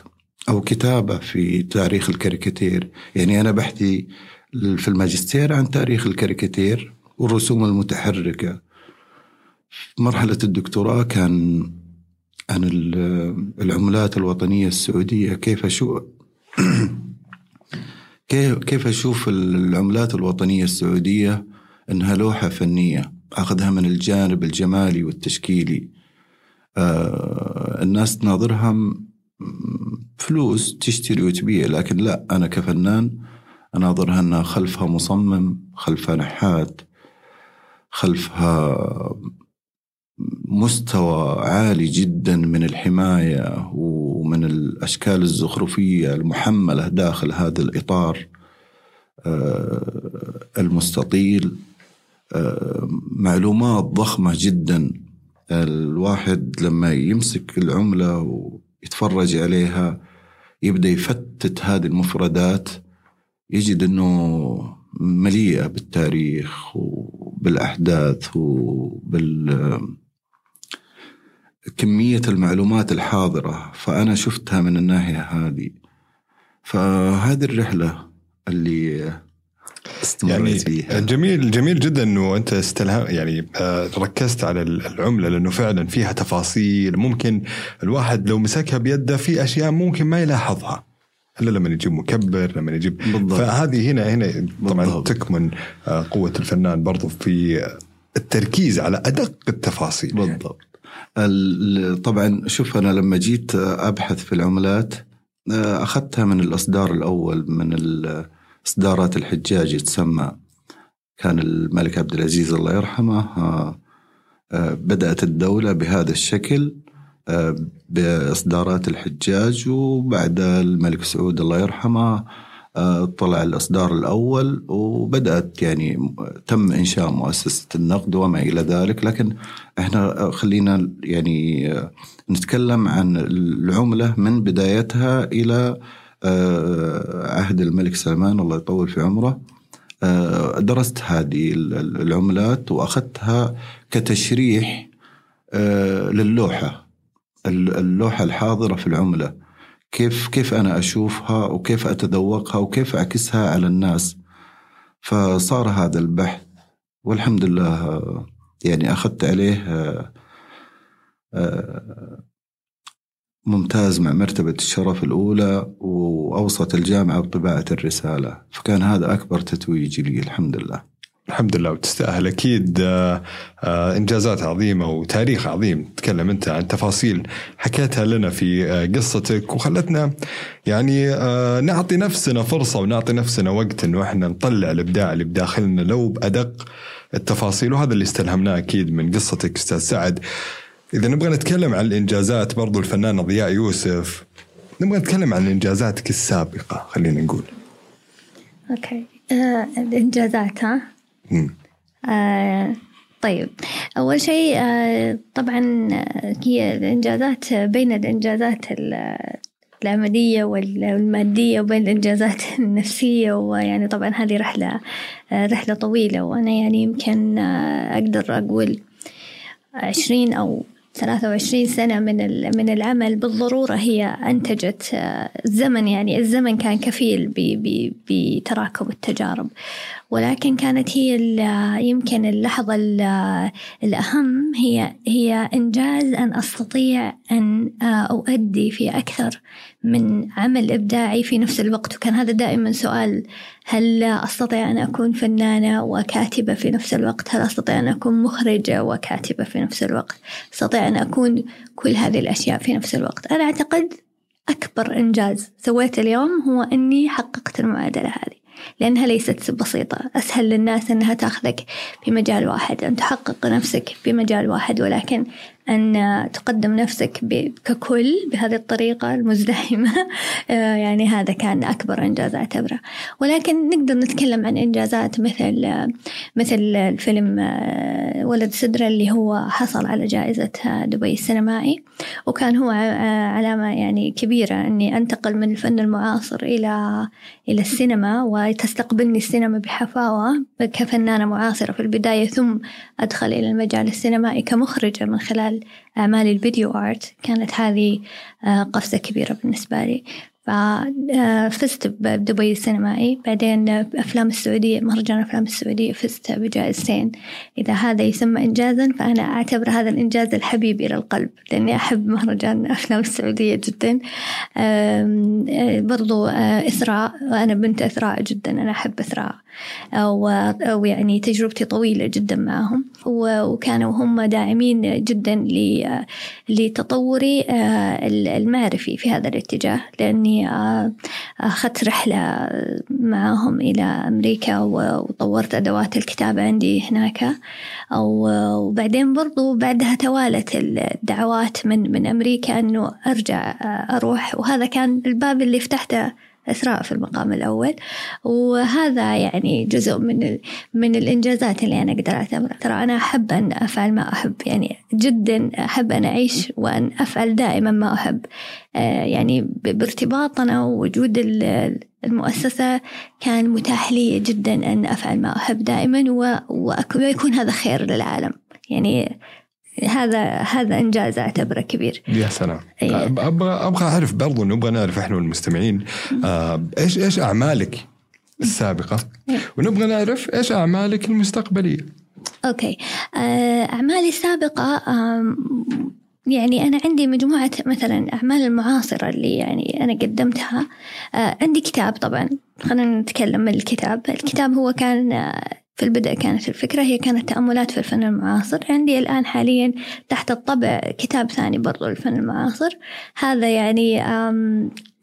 أو كتابة في تاريخ الكاريكاتير. يعني أنا بحثي في الماجستير عن تاريخ الكاريكاتير والرسوم المتحركة. في مرحلة الدكتوراه كان عن ال- العملات الوطنية السعودية. كيف أشوف كيف أشوف العملات الوطنية السعودية أنها لوحة فنية أخذها من الجانب الجمالي والتشكيلي. آه الناس تناظرها فلوس تشتري وتبيع لكن لا أنا كفنان أناظرها أنها خلفها مصمم خلفها نحات خلفها مستوى عالي جدا من الحماية ومن الأشكال الزخرفية المحملة داخل هذا الإطار آه، المستطيل آه، معلومات ضخمة جدا الواحد لما يمسك العملة ويتفرج عليها يبدأ يفتت هذه المفردات يجد أنه مليئة بالتاريخ وبالأحداث وبال كمية المعلومات الحاضرة فأنا شفتها من الناحية هذه. فهذه الرحلة اللي استمريت يعني فيها جميل جميل جدا إنه أنت استلهم يعني آه، ركزت على العملة لأنه فعلا فيها تفاصيل. ممكن الواحد لو مسكها بيده في أشياء ممكن ما يلاحظها. إلا لما يجيب مكبر لما يجيب بالضبط. فهذه هنا هنا طبعا بالضبط. تكمن آه، قوة الفنان برضو في التركيز على أدق التفاصيل بالضبط. ال- طبعا شوف أنا لما جيت أبحث في العملات أخذتها من الإصدار الأول من إصدارات الحجاج يتسمى. كان الملك عبد العزيز الله يرحمه آه، آه، بدأت الدولة بهذا الشكل آه، بإصدارات الحجاج وبعد الملك سعود الله يرحمه طلع الإصدار الأول وبدأت يعني تم إنشاء مؤسسة النقد وما إلى ذلك. لكن إحنا خلينا يعني نتكلم عن العملة من بدايتها إلى عهد الملك سلمان الله يطول في عمره. آه، درست هذه ال- ال- العملات وأخذتها كتشريح آه، للوحة ال- اللوحة الحاضرة في العملة. كيف كيف أنا أشوفها وكيف أتذوقها وكيف أعكسها على الناس. فصار هذا البحث والحمد لله آه، يعني أخذت عليه ممتاز مع مرتبة الشرف الأولى وأوصت الجامعة بطباعة الرسالة. فكان هذا أكبر تتويج لي الحمد لله. الحمد لله. وتستأهل أكيد آه، آه، إنجازات عظيمة وتاريخ عظيم. تكلم أنت عن تفاصيل حكيتها لنا في آه، قصتك. وخلتنا يعني نعطي نفسنا فرصة ونعطي نفسنا وقت إنه إحنا نطلع الإبداع اللي بداخلنا. لو بأدق التفاصيل وهذا اللي استلهمناه أكيد من قصتك أستاذ سعد. إذا نبغى نتكلم عن الإنجازات برضو الفنان ضياء يوسف نبغى نتكلم عن إنجازاتك السابقة خلينا نقول. أوكي. آه الإنجازات ها. آه طيب. أول شيء آه طبعا آه، هي الإنجازات بين الإنجازات ال- العملية وال- والمادية وبين الإنجازات النفسية ويعني طبعا هذه رحلة آه، رحلة طويلة وأنا يعني يمكن آه، أقدر أقول عشرين أو ثلاثة وعشرين سنة من من العمل بالضرورة هي أنتجت آه، الزمن يعني الزمن كان كفيل بتراكم التجارب. ولكن كانت هي يمكن اللحظة ال- الأهم هي هي إنجاز أن أستطيع أن آه، أؤدي في أكثر من عمل إبداعي في نفس الوقت. وكان هذا دائما سؤال هل أستطيع أن أكون فنانة وكاتبة في نفس الوقت؟ هل أستطيع أن أكون مخرجة وكاتبة في نفس الوقت؟ أستطيع أن أكون كل هذه الأشياء في نفس الوقت. أنا أعتقد أكبر إنجاز سويته اليوم هو أني حققت المعادلة هذه. لأنها ليست بسيطة. أسهل للناس أنها تاخذك في مجال واحد أن تحقق نفسك في مجال واحد ولكن أن تقدم نفسك ككل بهذه الطريقة المزدحمة. آه، يعني هذا كان أكبر إنجاز أعتبره. ولكن نقدر نتكلم عن إنجازات مثل آه، مثل الفيلم آه، ولد سدرة اللي هو حصل على جائزة دبي السينمائي. وكان هو علامة يعني كبيرة أني أنتقل من الفن المعاصر إلى إلى السينما وتستقبلني السينما بحفاوة كفنانة معاصرة في البداية ثم أدخل إلى المجال السينمائي كمخرجة من خلال أعمال الفيديو آرت كانت هذه آه، قفزة كبيرة بالنسبة لي. ففزت بدبي السينمائي. بعدين أفلام السعودية مهرجان أفلام السعودية فزت بجائزتين إذا هذا يسمى إنجازا فأنا أعتبر هذا الإنجاز الحبيب إلى القلب لأني أحب مهرجان أفلام السعودية جدا. آه، برضو آه، إثراء وأنا بنت إثراء جدا. أنا أحب إثراء أو, أو يعني تجربتي طويلة جدا معهم. وكانوا هم داعمين جدا لتطوري آه، المعرفي في هذا الاتجاه لأني آه، أخذت رحلة معهم إلى أمريكا وطورت أدوات الكتابة عندي هناك. وبعدين برضو بعدها توالت الدعوات من من أمريكا أنه أرجع آه، أروح. وهذا كان الباب اللي فتحته إثراء في المقام الأول. وهذا يعني جزء من من الإنجازات اللي أنا أقدر أعتبرها ترى أنا أحب أن أفعل ما أحب. يعني جدا أحب أن أعيش وأن أفعل دائما ما أحب. آه، يعني بارتباطنا ووجود ال- المؤسسة كان متاح لي جدا أن أفعل ما أحب دائما ويكون هذا خير للعالم. يعني هذا هذا إنجاز أعتبره كبير. يا سلام. إيه. أبغى أبغى أعرف برضو نبغى نعرف إحنا والمستمعين آه إيش إيش أعمالك السابقة؟ إيه. ونبغى نعرف إيش أعمالك المستقبلية. أوكي. آه، أعمالي السابقة آم، يعني أنا عندي مجموعة مثلا أعمال المعاصرة اللي يعني أنا قدمتها. آه، عندي كتاب طبعا خلينا نتكلم من الكتاب. الكتاب هو كان آه، في البدء كانت الفكرة هي كانت تأملات في الفن المعاصر. عندي الآن حاليا تحت الطبع كتاب ثاني برضو للفن المعاصر. هذا يعني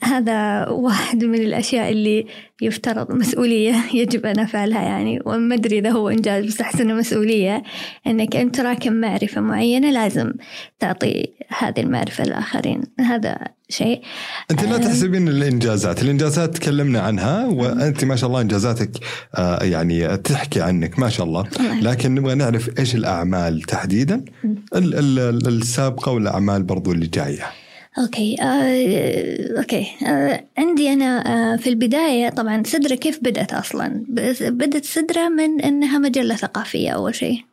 هذا واحد من الأشياء اللي يفترض مسؤولية يجب أن أفعلها يعني. وما أدري إذا هو إنجاز بس أحس إنه مسؤولية. إنك أنت تراكم معرفة معينة لازم تعطي هذه المعرفة للآخرين هذا شيء. أنت لا آه. تحسبين الإنجازات. الإنجازات تكلمنا عنها وأنت ما شاء الله إنجازاتك آه يعني تحكي عنك ما شاء الله. لكن نبغى نعرف إيش الأعمال تحديدا؟ ال- ال- السابقة والأعمال برضو اللي جاية. okay آه، okay آه، عندي أنا آه، في البداية طبعا سدره كيف بدأت أصلا؟ بدت سدره من إنها مجلة ثقافية أول شيء.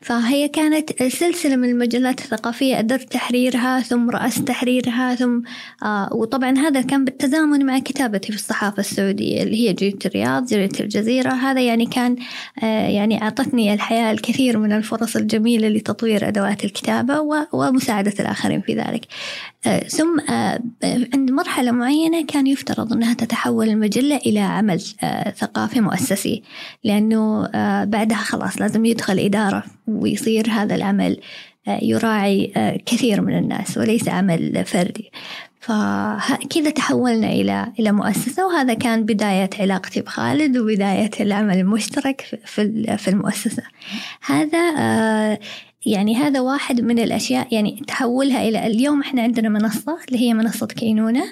فهي كانت سلسلة من المجلات الثقافية قدرت تحريرها ثم رأست تحريرها ثم آه وطبعا هذا كان بالتزامن مع كتابتي في الصحافة السعودية اللي هي جريدة الرياض جريدة الجزيرة. هذا يعني كان آه يعني أعطتني الحياة الكثير من الفرص الجميلة لتطوير أدوات الكتابة ومساعدة الآخرين في ذلك. آه، ثم آه، عند مرحلة معينة كان يفترض أنها تتحول المجلة إلى عمل آه، ثقافي مؤسسي لأنه آه، بعدها خلاص لازم يدخل إدارة ويصير هذا العمل آه، يراعي آه، كثير من الناس وليس عمل فردي. فكذا تحولنا إلى إلى مؤسسة وهذا كان بداية علاقتي بخالد وبداية العمل المشترك في- المؤسسة. هذا آه، يعني هذا واحد من الأشياء يعني تحولها إلى اليوم إحنا عندنا منصة اللي هي منصة كينونة.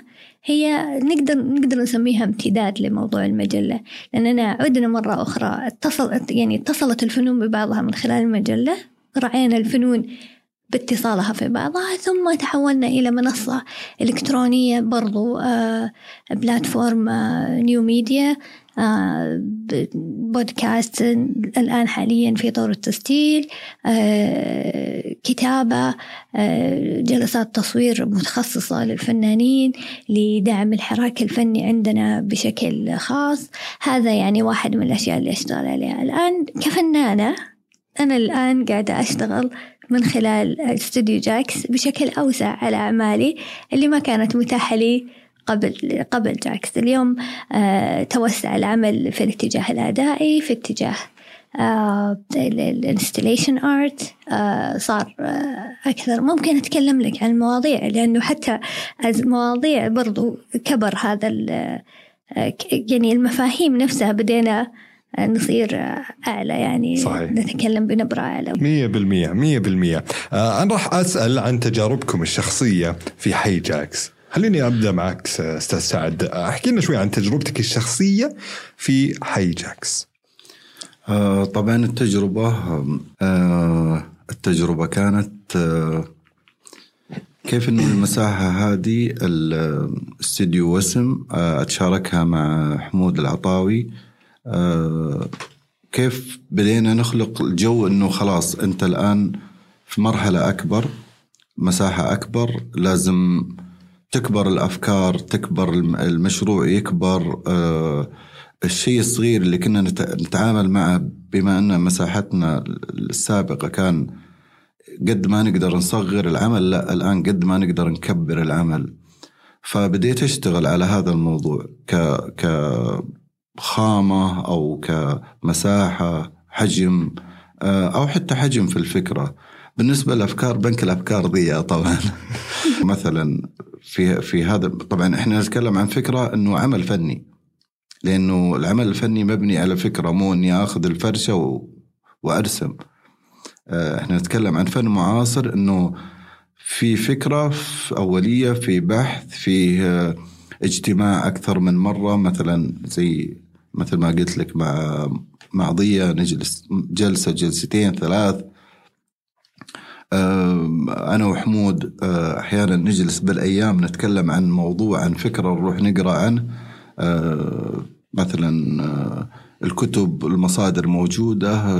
هي نقدر نقدر نسميها امتداد لموضوع المجلة. لأننا عدنا مرة أخرى اتصلت يعني اتصلت الفنون ببعضها من خلال المجلة. رعينا الفنون باتصالها في بعضها. ثم تحولنا إلى منصة إلكترونية برضو آه بلاتفورم آه نيو ميديا. بودكاست الآن حاليا في طور التسجيل آه كتابة آه جلسات تصوير متخصصة للفنانين لدعم الحراك الفني عندنا بشكل خاص. هذا يعني واحد من الأشياء اللي أشتغل عليها الآن. كفنانة أنا الآن قاعدة أشتغل من خلال استوديو جاكس بشكل أوسع على أعمالي اللي ما كانت متاحة لي قبل قبل جاكس اليوم آه توسع العمل في الاتجاه الأدائي في اتجاه ال installation art صار آه أكثر. ممكن أتكلم لك عن المواضيع لأنه حتى المواضيع برضو كبر هذا آه، يعني المفاهيم نفسها بدينا نصير أعلى. يعني صحيح. نتكلم بنبرة أعلى. مية بالمية مية بالمية. آه أنا راح أسأل عن تجاربكم الشخصية في حي جاكس خليني أبدأ معك أستاذ سعد. أحكي لنا شوي عن تجربتك الشخصية في حي جاكس آه، طبعا التجربة آه، التجربة كانت آه، كيف إنه المساحة هذه الاستديو وسم آه، أتشاركها مع حمود العطاوي. آه، كيف بدينا نخلق الجو إنه خلاص أنت الآن في مرحلة أكبر مساحة أكبر لازم تكبر الأفكار تكبر الم- المشروع يكبر آه، الشيء الصغير اللي كنا نت- نتعامل معه بما أن مساحتنا السابقة كان قد ما نقدر نصغر العمل لا الآن قد ما نقدر نكبر العمل. فبديت أشتغل على هذا الموضوع ك ك خامه أو كمساحة حجم آه، أو حتى حجم في الفكرة. بالنسبة للافكار بنك الأفكار ضيق طبعا. مثلا في في هذا طبعا إحنا نتكلم عن فكرة إنه عمل فني. لأنه العمل الفني مبني على فكرة مو إني آخذ الفرشة و... وأرسم. آه، إحنا نتكلم عن فن معاصر إنه في فكرة في أولية في بحث في آه، اجتماع أكثر من مرة. مثلا زي مثل ما قلت لك مع مع ضية نجلس جلسة جلستين ثلاث. أنا وحمود آه، أحيانا نجلس بالأيام نتكلم عن موضوع عن فكرة نروح نقرأ عنه. آه، مثلا آه، الكتب المصادر موجودة.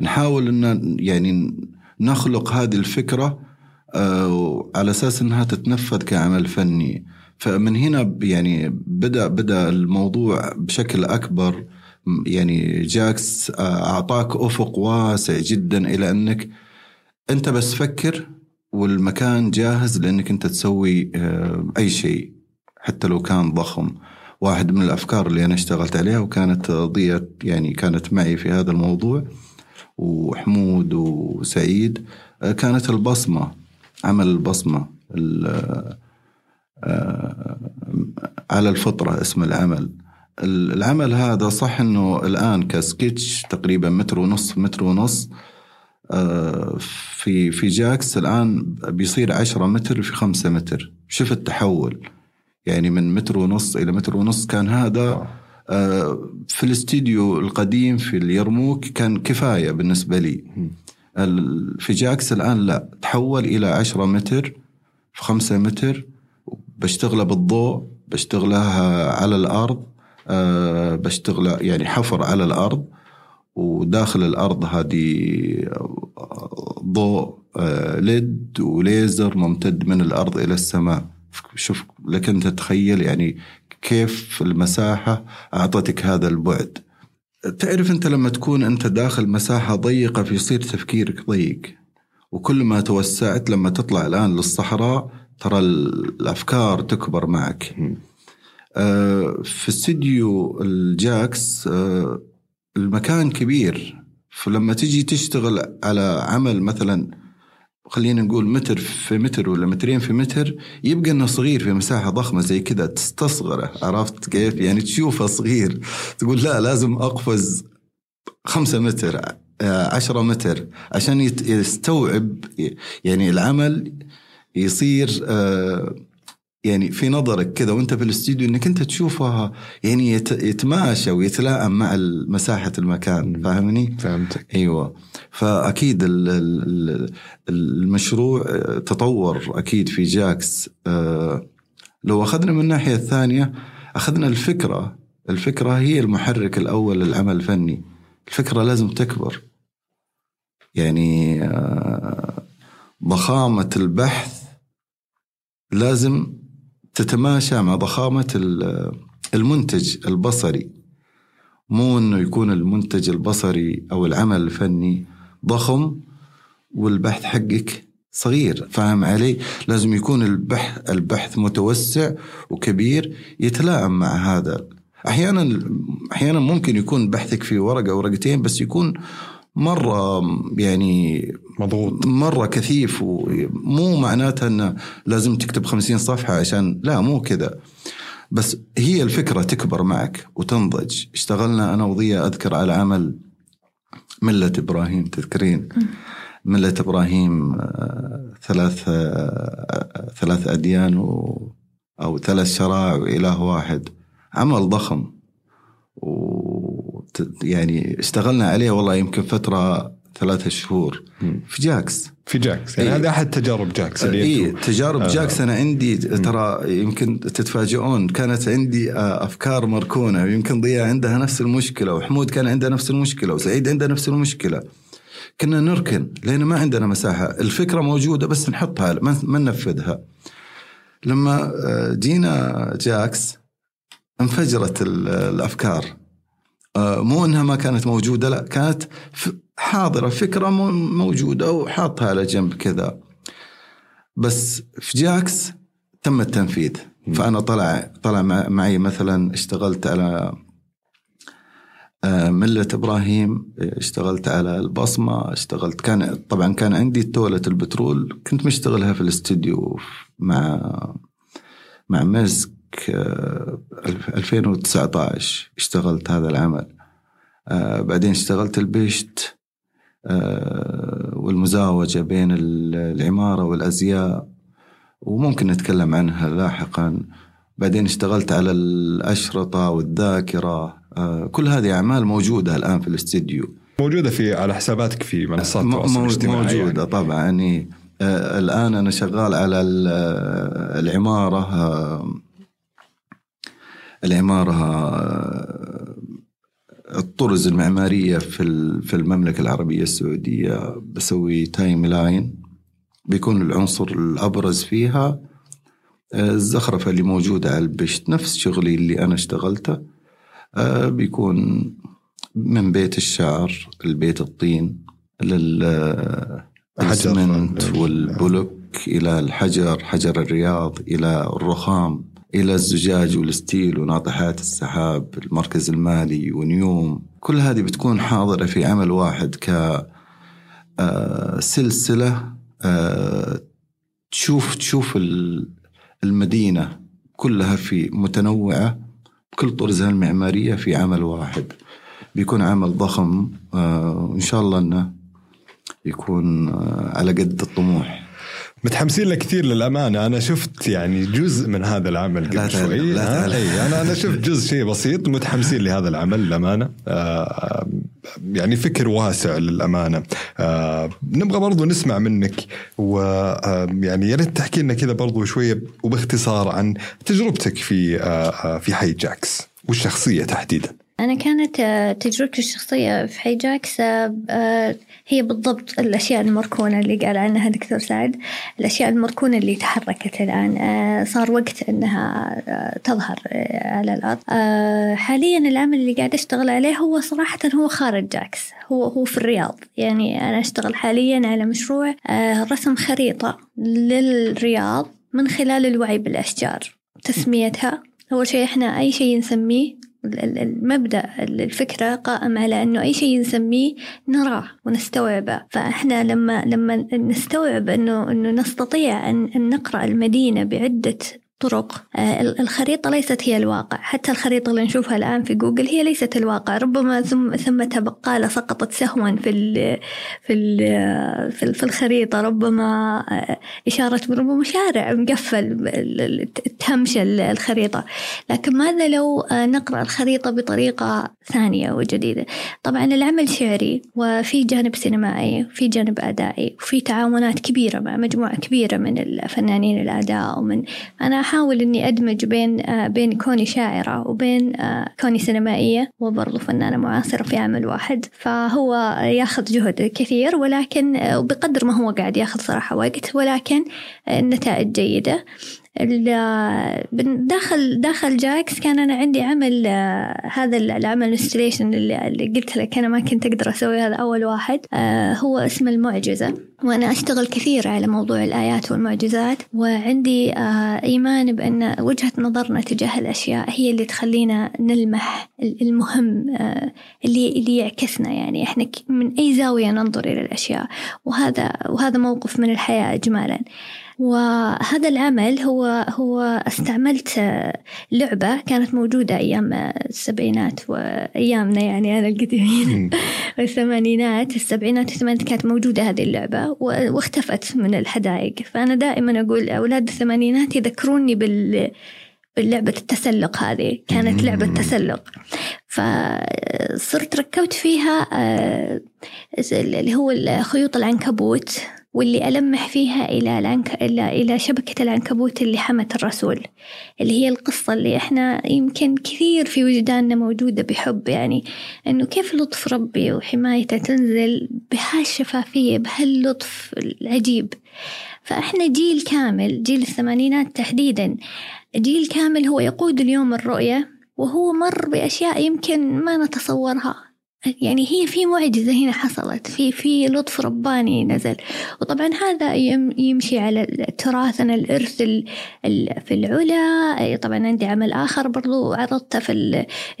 نحاول إن يعني نخلق هذه الفكرة على أساس إنها تتنفذ كعمل فني. فمن هنا يعني بدأ بدأ الموضوع بشكل أكبر. يعني جاكس أعطاك أفق واسع جدا إلى أنك أنت بس فكر والمكان جاهز لأنك أنت تسوي آه، أي شيء حتى لو كان ضخم. واحد من الأفكار اللي أنا اشتغلت عليها وكانت ضية يعني كانت معي في هذا الموضوع وحمود وسعيد آه، كانت البصمة عمل البصمة ال- آه، على الفطرة اسم العمل. ال- العمل هذا صح إنه الآن كسكتش تقريبا متر ونص متر ونص في في جاكس الآن بيصير 10 متر في 5 متر. شوف التحول. يعني من متر ونص إلى متر ونص. كان هذا آه، في الاستديو القديم في اليرموك كان كفاية بالنسبة لي. في جاكس الآن لا. تحول إلى 10 متر في 5 متر. بشتغله بالضوء بشتغلها على الأرض آه، بشتغله يعني حفر على الأرض. وداخل الأرض هذه ضوء آه، LED وليزر ممتد من الأرض إلى السماء. شوف لك انت تتخيل يعني كيف المساحة أعطتك هذا البعد. تعرف أنت لما تكون أنت داخل مساحة ضيقة فيصير تفكيرك ضيق. وكل ما توسعت لما تطلع الآن للصحراء ترى الأفكار تكبر معك. آه، في استديو الجاكس آه، المكان كبير فلما تجي تشتغل على عمل مثلا خلينا نقول متر في متر ولا مترين في متر يبقى إنه صغير في مساحة ضخمة زي كذا تستصغره عرفت كيف؟ يعني تشوفه صغير تقول لا لازم أقفز خمسة متر عشرة متر عشان يستوعب يعني العمل يصير آه، يعني في نظرك كذا وانت في الاستديو انك انت تشوفها يعني يت- يتماشى ويتلائم مع مساحه المكان فاهمني؟ فهمتك. أيوه. فأكيد ال- ال- المشروع تطور أكيد في جاكس. آه، لو أخذنا من الناحية الثانية أخذنا الفكرة. الفكرة هي المحرك الأول للعمل الفني. الفكرة لازم تكبر. يعني آه، ضخامة البحث لازم تتماشى مع ضخامة ال- المنتج البصري. مو إنه يكون المنتج البصري أو العمل الفني ضخم والبحث حقك صغير فاهم علي؟ لازم يكون البحث البحث متوسع وكبير يتلائم مع هذا. أحيانا أحيانا ممكن يكون بحثك في ورقة ورقتين بس يكون مرة يعني مضغوط. مرة كثيف ومو معناتها انه لازم تكتب خمسين صفحة عشان لا مو كذا. بس هي الفكرة تكبر معك وتنضج. اشتغلنا أنا وضيا أذكر على عمل ملة إبراهيم تذكرين؟ ملة إبراهيم آه، ثلاث آه، ثلاث أديان و أو ثلاث شرائع وإله واحد. عمل ضخم و يعني اشتغلنا عليه والله يمكن فترة ثلاثة شهور. في جاكس. في جاكس. يعني إيه. هذا أحد تجارب جاكس اللي أنتم- تجارب آه. جاكس. أنا عندي ترى يمكن تتفاجئون كانت عندي آه، أفكار مركونة. يمكن ضياء عندها نفس المشكلة وحمود كان عنده نفس المشكلة وسعيد عنده نفس المشكلة. كنا نركن لأن ما عندنا مساحة. الفكرة موجودة بس نحطها ما ننفذها. لما آه، جينا جاكس انفجرت ال- الأفكار. مو إنها ما كانت موجودة لا كانت حاضرة فكرة مو- موجودة وحاطها على جنب كذا. بس في جاكس تم التنفيذ. فأنا طلع طلع مع- معي مثلا اشتغلت على آه، ملة إبراهيم اشتغلت على البصمة اشتغلت كان طبعا كان عندي تولة البترول كنت مشتغلها في الاستديو مع مع مسك آه، 2019 اشتغلت هذا العمل. آه، بعدين اشتغلت البشت آه، والمزاوجة بين ال- العمارة والأزياء وممكن نتكلم عنها لاحقا. بعدين اشتغلت على الأشرطة والذاكرة آه، كل هذه أعمال موجودة الآن في الاستديو. موجودة في على حساباتك في منصات التواصل الاجتماعي موجودة يعني. طبعا يعني الآن أنا شغال على ال- العمارة العمارة آه، الطرز المعمارية في في المملكة العربية السعودية بسوي timeline بيكون العنصر الأبرز فيها آه، الزخرفة اللي موجودة على البشت. نفس شغلي اللي أنا اشتغلته آه، بيكون من بيت الشعر البيت الطين لل حجر. الاسمنت والبلوك إلى الحجر حجر الرياض إلى الرخام. إلى الزجاج والستيل وناطحات السحاب المركز المالي ونيوم. كل هذه بتكون حاضرة في عمل واحد ك آه، سلسلة آه، تشوف تشوف ال- المدينة كلها في متنوعة بكل طرزها المعماريه في عمل واحد. بيكون عمل ضخم آه، وإن شاء الله إنه يكون على قد الطموح. متحمسين له كثير للأمانة. أنا شفت يعني جزء من هذا العمل لا قبل شوي. لا؟ تعلم. اي أنا أنا شفت جزء شيء بسيط متحمسين لهذا العمل للأمانة. آه يعني فكر واسع للأمانة. آه نبغى برضو نسمع منك ويعني يا ريت تحكي لنا كذا برضو شوية وباختصار عن تجربتك في آه آه، في حي جاكس والشخصية تحديدا. أنا كانت آه، تجربتي الشخصية في حي جاكس آه، هي بالضبط الأشياء المركونة اللي قال عنها دكتور سعد الأشياء المركونة اللي تحركت الآن آه، صار وقت أنها تظهر على الأرض. حاليا العمل اللي قاعد أشتغل عليه هو صراحة هو خارج جاكس هو هو في الرياض. يعني أنا أشتغل حاليا على مشروع رسم خريطة للرياض من خلال الوعي بالأشجار تسميتها. أول شيء إحنا أي شيء نسميه المبدأ ال- الفكرة قائم على أنه أي شيء نسميه نراه ونستوعبه. فإحنا لما لما نستوعب أنه أنه نستطيع أن نقرأ المدينة بعدة طرق آه، ال- الخريطة ليست هي الواقع. حتى الخريطة اللي نشوفها الآن في جوجل هي ليست الواقع. ربما ثم ثمة بقالة سقطت سهوا في ال في ال في, ال- في الخريطة. ربما آه، إشارة ربما شارع مقفل تهمش ال- الخريطة. لكن ماذا لو آه، نقرأ الخريطة بطريقة ثانية وجديدة؟ طبعا العمل شعري وفي جانب سينمائي وفي جانب أدائي وفي تعاونات كبيرة مع مجموعة كبيرة من الفنانين الأداء ومن أنا أحاول إني أدمج بين آه، بين كوني شاعرة وبين آه، كوني سينمائية وبرضو فنانة معاصرة في عمل واحد. فهو ياخذ جهد كثير ولكن آه، بقدر ما هو قاعد ياخذ صراحة وقت ولكن النتائج جيدة. داخل داخل جاكس كان أنا عندي عمل آه، هذا العمل installation اللي, قلت لك أنا ما كنت أقدر أسوي هذا أول واحد. آه، هو اسمه المعجزة. وأنا أشتغل كثير على موضوع الآيات والمعجزات. وعندي آه، إيمان بأن وجهة نظرنا تجاه الأشياء هي اللي تخلينا نلمح ال- المهم اللي اللي يعكسنا. يعني إحنا من أي زاوية ننظر إلى الأشياء. وهذا وهذا موقف من الحياة اجمالا. وهذا العمل هو هو استعملت لعبة كانت موجودة أيام السبعينات وأيامنا يعني أنا القديمين. والثمانينات السبعينات والثمانينات كانت موجودة هذه اللعبة واختفت من الحدائق. فأنا دائما أقول أولاد الثمانينات يذكروني بال لعبة التسلق هذه. كانت لعبة تسلق. فصرت ركبت فيها آه، اللي هو خيوط العنكبوت. واللي ألمح فيها إلى العنك... إلى شبكة العنكبوت اللي حمت الرسول اللي هي القصة اللي إحنا يمكن كثير في وجداننا موجودة بحب يعني إنه كيف لطف ربي وحمايته تنزل بهالشفافية بهاللطف العجيب. فإحنا جيل كامل جيل الثمانينات تحديدا جيل كامل هو يقود اليوم الرؤية وهو مر بأشياء يمكن ما نتصورها. يعني هي في معجزة هنا حصلت في في لطف رباني نزل. وطبعا هذا يمشي على تراثنا الإرث في العلا. طبعا عندي عمل آخر برضو عرضته في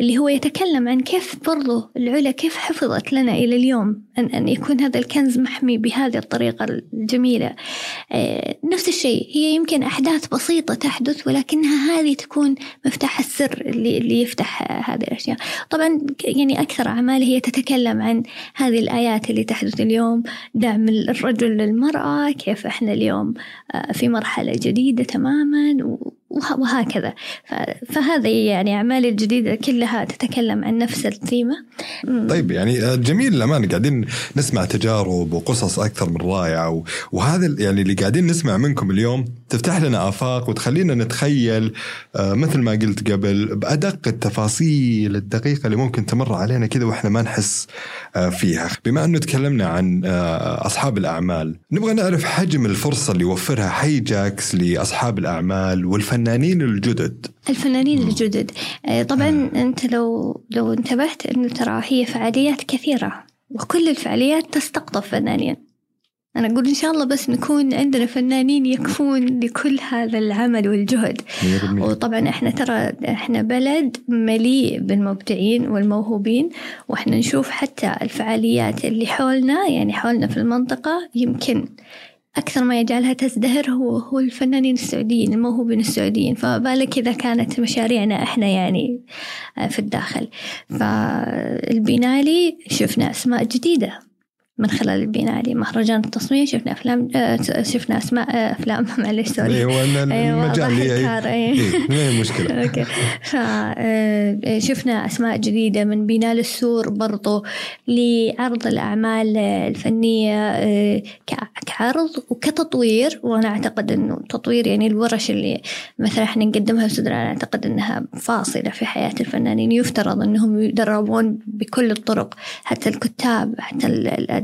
اللي هو يتكلم عن كيف برضو العلا كيف حفظت لنا إلى اليوم أن, أن يكون هذا الكنز محمي بهذه الطريقة الجميلة. آه، نفس الشيء هي يمكن أحداث بسيطة تحدث ولكنها هذه تكون مفتاح السر اللي, اللي يفتح هذه الأشياء. طبعا يعني أكثر أعمالي هي تتكلم عن هذه الآيات اللي تحدث اليوم دعم الرجل للمرأة كيف إحنا اليوم آه، في مرحلة جديدة تماما وهكذا. فهذه يعني أعمالي الجديدة كلها تتكلم عن نفس الثيمة. طيب يعني آه، جميل الأمان. قاعدين نسمع تجارب وقصص أكثر من رائعة وهذا يعني اللي قاعدين نسمع منكم اليوم تفتح لنا آفاق وتخلينا نتخيل آه، مثل ما قلت قبل بأدق التفاصيل الدقيقة اللي ممكن تمر علينا كذا وإحنا ما نحس آه، فيها. بما أنه تكلمنا عن أصحاب الأعمال نبغى نعرف حجم الفرصة اللي يوفرها حي جاكس لأصحاب الأعمال والفن الفنانين الجدد. الفنانين الجدد. آه، طبعا آه. أنت لو لو انتبهت إنه ترى هي فعاليات كثيرة وكل الفعاليات تستقطب فنانين أنا أقول إن شاء الله بس نكون عندنا فنانين يكفون لكل هذا العمل والجهد. وطبعا إحنا ترى إحنا بلد مليء بالمبدعين والموهوبين وإحنا نشوف حتى الفعاليات اللي حولنا يعني حولنا في المنطقة يمكن أكثر ما يجعلها تزدهر هو هو الفنانين السعوديين الموهوبين السعوديين. فبالك إذا كانت مشاريعنا إحنا يعني آه، في الداخل. فالبينالي شفنا أسماء جديدة. من خلال البينالي مهرجان التصوير شفنا أفلام آه، شفنا أسماء آه، أفلام معلش sorry. أيوه المجال أيوة اي ما مشكلة. okay. فشفنا آه، أسماء جديدة من بينالسور برضو لعرض الأعمال الفنية كعرض وكتطوير. وأنا أعتقد إنه تطوير يعني الورش اللي مثلا إحنا نقدمها في أنا أعتقد إنها فاصلة في حياة الفنانين. يفترض إنهم يدربون بكل الطرق حتى الكتاب حتى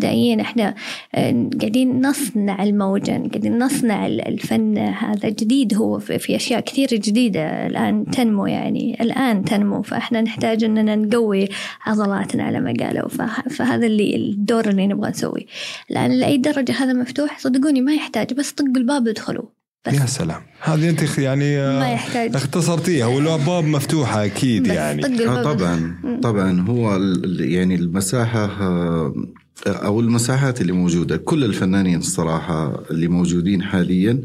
مبدئيا إحنا آه، قاعدين نصنع الموجة قاعدين نصنع الفن هذا جديد. هو في أشياء كثير جديدة الآن تنمو يعني الآن تنمو. فإحنا نحتاج أننا نقوي عضلاتنا على ما قالوا. فهذا اللي الدور اللي نبغى نسويه. الآن لأي درجة هذا مفتوح صدقوني ما يحتاج. بس طقوا الباب ادخلوا بس. يا سلام. هذه أنت يعني آه، ما يحتاج. اختصرتيها. والابواب مفتوحة أكيد يعني. طبعا. طبعا. هو يعني المساحة آه، أو المساحات اللي موجودة. كل الفنانين الصراحة اللي موجودين حاليا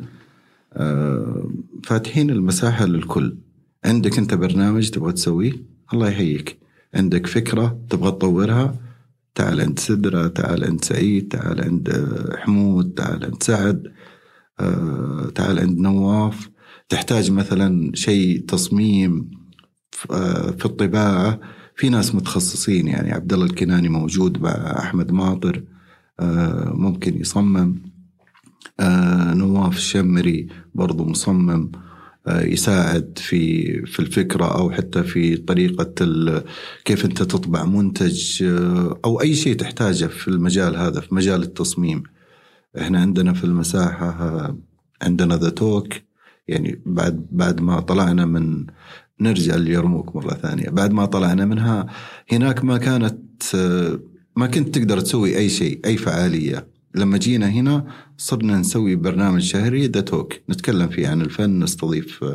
آه، فاتحين المساحة للكل. عندك أنت برنامج تبغى تسويه؟ الله يحييك. عندك فكرة تبغى تطورها؟ تعال عند سدرة تعال عند سعيد تعال عند حمود تعال عند سعد آه، تعال عند نواف. تحتاج مثلا شيء تصميم آه، في الطباعة. في ناس متخصصين يعني عبد الله الكناني موجود أحمد ماطر آه، ممكن يصمم. آه، نواف الشمري برضو مصمم آه، يساعد في في الفكرة أو حتى في طريقة كيف أنت تطبع منتج أو أي شيء تحتاجه في المجال هذا في مجال التصميم. إحنا عندنا في المساحة عندنا the talk يعني بعد بعد ما طلعنا من نرجع ليرموك مرة ثانية. بعد ما طلعنا منها هناك ما كانت ما كنت تقدر تسوي أي شيء أي فعالية. لما جينا هنا صرنا نسوي برنامج شهري the talk نتكلم فيه عن الفن نستضيف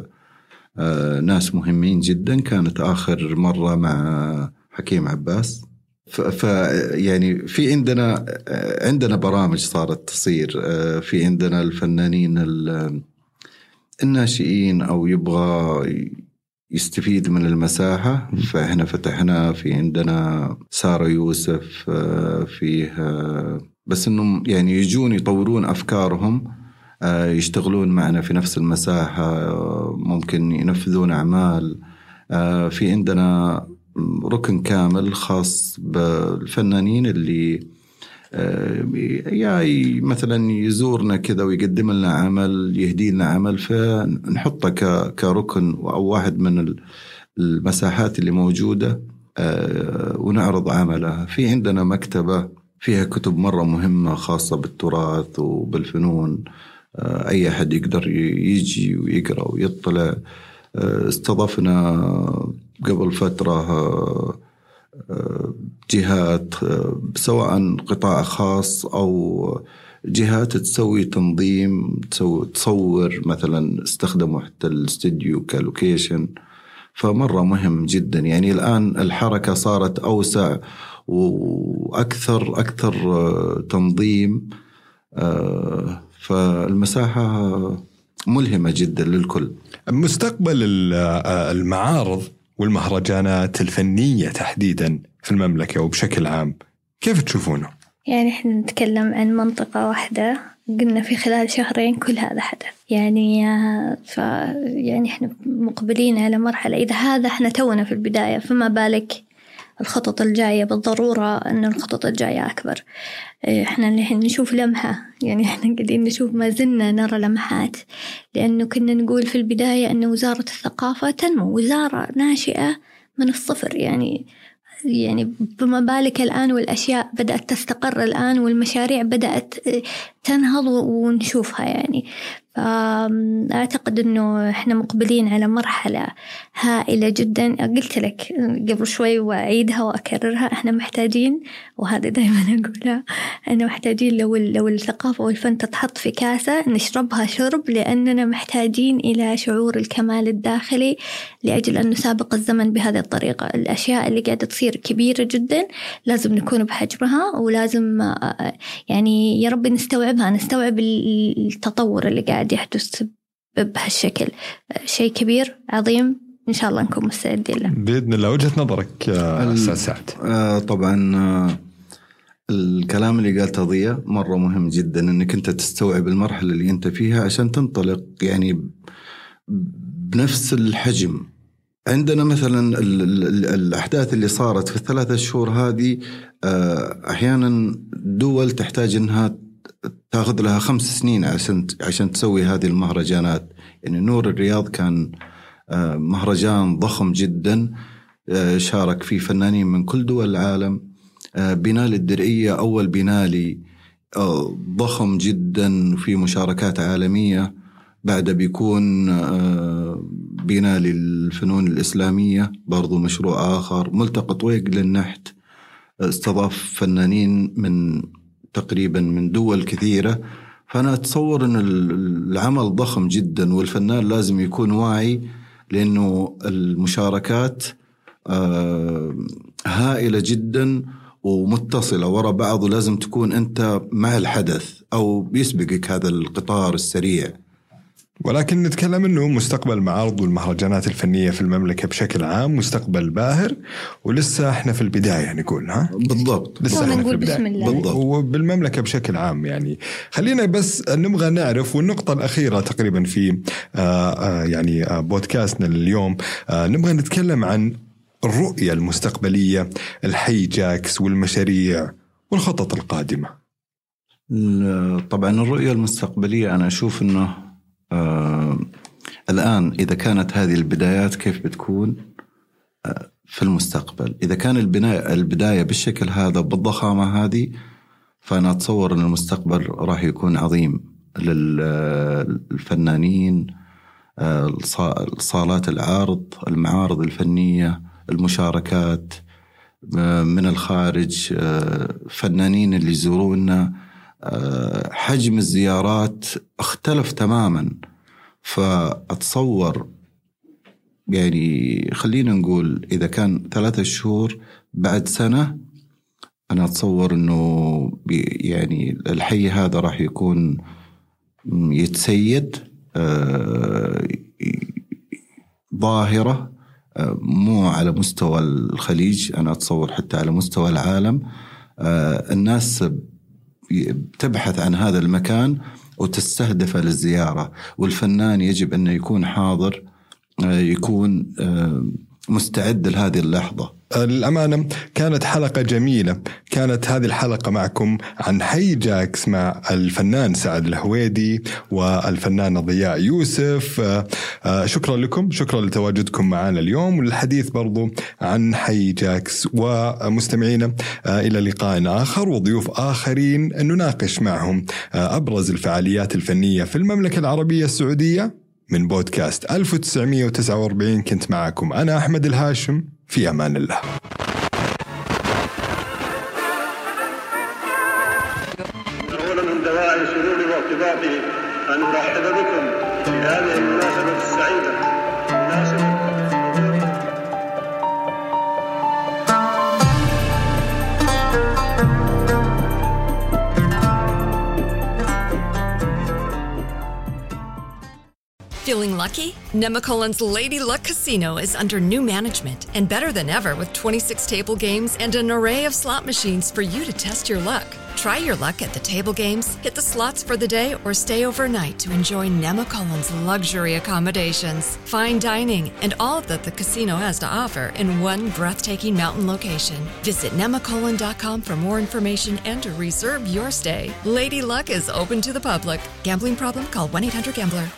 آه، ناس مهمين جدا. كانت آخر مرة مع حكيم عباس. ف يعني في عندنا عندنا برامج صارت تصير آه، في عندنا الفنانين ال- الناشئين أو يبغى يستفيد من المساحة. فإحنا فتحنا في عندنا سارة يوسف آه، فيه آه، بس إنهم يعني يجون يطورون أفكارهم آه، يشتغلون معنا في نفس المساحة ممكن ينفذون أعمال. في عندنا ركن كامل خاص بالفنانين اللي آه، يا ي- مثلا يزورنا كذا ويقدم لنا عمل يهدي لنا عمل فنحطه كركن أو واحد من ال- المساحات اللي موجودة آه، ونعرض عمله في عندنا مكتبة فيها كتب مرة مهمة خاصة بالتراث وبالفنون آه، أي أحد يقدر يجي ويقرأ ويطلع. استضفنا قبل فترة جهات سواء قطاع خاص أو جهات تسوي تنظيم تسوي تصور مثلا استخدموا حتى الاستديو كلوكيشن فمرة مهم جدا. يعني الآن الحركة صارت أوسع وأكثر أكثر آه، تنظيم آه، فالمساحة ملهمة جدا للكل. مستقبل آه، المعارض والمهرجانات الفنية تحديدا في المملكة وبشكل عام كيف تشوفونه؟ يعني إحنا نتكلم عن منطقة واحدة قلنا في خلال شهرين كل هذا حدث يعني ف يعني إحنا مقبلين على مرحلة إذا هذا إحنا تونا في البداية فما بالك الخطط الجاية بالضرورة أن الخطط الجاية أكبر. إيه، إحنا الحين نشوف لمحة. يعني إحنا قاعدين نشوف ما زلنا نرى لمحات. لأنه كنا نقول في البداية أن وزارة الثقافة تنمو وزارة ناشئة من الصفر. يعني يعني فما بالك الآن والأشياء بدأت تستقر الآن والمشاريع بدأت آه، تنهض ونشوفها يعني. فأعتقد أنه إحنا مقبلين على مرحلة هائلة جدا. قلت لك قبل شوي وأعيدها وأكررها إحنا محتاجين وهذا دائما أقولها إحنا محتاجين لو لو الثقافة والفن تتحط في كاسة نشربها شرب لأننا محتاجين إلى شعور الكمال الداخلي لأجل أن نسابق الزمن بهذه الطريقة. الأشياء اللي قاعدة تصير كبيرة جدا لازم نكون بحجمها ولازم آه، يعني يا رب نستوعبها نستوعب ال- التطور اللي قاعد يحدث بهالشكل. شيء كبير عظيم. إن شاء الله نكون مستعدين له. بإذن الله. وجهة نظرك ال- أستاذ سعد. آه طبعا آه الكلام اللي قالته ضياء مرة مهم جدا إنك أنت تستوعب المرحلة اللي أنت فيها عشان تنطلق يعني بنفس الحجم. عندنا مثلا ال ال ال الأحداث اللي صارت في الثلاثة شهور هذه آه أحيانا دول تحتاج إنها تاخذ لها خمس سنين عشان عشان تسوي هذه المهرجانات. يعني نور الرياض كان آه مهرجان ضخم جدا آه شارك فيه فنانين من كل دول العالم. آه، بنال الدرعية أول بنالي ضخم جدا في مشاركات عالمية. بعد بيكون بنالي الفنون الإسلامية برضو مشروع آخر. ملتقى طويق للنحت. استضاف فنانين من تقريبا من دول كثيرة فأنا أتصور أن العمل ضخم جدا والفنان لازم يكون واعي لأنه المشاركات آه، هائلة جدا ومتصلة ورا بعض ولازم تكون أنت مع الحدث أو بيسبقك هذا القطار السريع. ولكن نتكلم إنه مستقبل المعارض والمهرجانات الفنية في المملكة بشكل عام مستقبل باهر ولسه إحنا في البداية نقول ها؟ بالضبط. لسه إحنا في نقول البداية. بسم الله. بالضبط. وبالمملكه بشكل عام يعني. خلينا بس نبغى نعرف والنقطة الأخيرة تقريبا في آه آه يعني آه بودكاستنا اليوم نبغى نتكلم عن الرؤية المستقبلية الحي جاكس والمشاريع والخطط القادمة. ال- طبعا الرؤية المستقبلية أنا أشوف أنه آه الآن إذا كانت هذه البدايات كيف بتكون؟ آه في المستقبل. إذا كان البناء البداية بالشكل هذا بالضخامة هذه فأنا أتصور أن المستقبل راح يكون عظيم للفنانين آه، صالات العرض المعارض الفنية المشاركات آه، من الخارج آه، فنانين اللي يزورونا حجم الزيارات اختلف تماما. فأتصور يعني خلينا نقول إذا كان ثلاثة شهور بعد سنة أنا أتصور إنه بي- يعني الحي هذا راح يكون يتسيد آه، ظاهرة آه، مو على مستوى الخليج أنا أتصور حتى على مستوى العالم. آه، الناس بتبحث عن هذا المكان وتستهدفه للزيارة. والفنان يجب انه يكون حاضر آه، يكون آه، مستعد لهذه اللحظة. الأمانة كانت حلقة جميلة. كانت هذه الحلقة معكم عن حي جاكس مع الفنان سعد الهويدي والفنانة ضياء يوسف. آه، آه، شكرا لكم شكرا لتواجدكم معنا اليوم. والحديث برضو عن حي جاكس ومستمعينا. آه، إلى لقاء آخر وضيوف آخرين نناقش معهم أبرز الفعاليات الفنية في المملكة العربية السعودية من بودكاست 1949 كنت معكم أنا أحمد الهاشم. في أمان الله. Nemacolin's Lady Luck Casino is under new management and better than ever with 26 table games and an array of slot machines for you to test your luck. Try your luck at the table games, hit the slots for the day, or stay overnight to enjoy Nemacolin's luxury accommodations, fine dining, and all that the casino has to offer in one breathtaking mountain location. Visit nemacolin.com for more information and to reserve your stay. Lady Luck is open to the public. Gambling problem? Call 1 800 Gambler.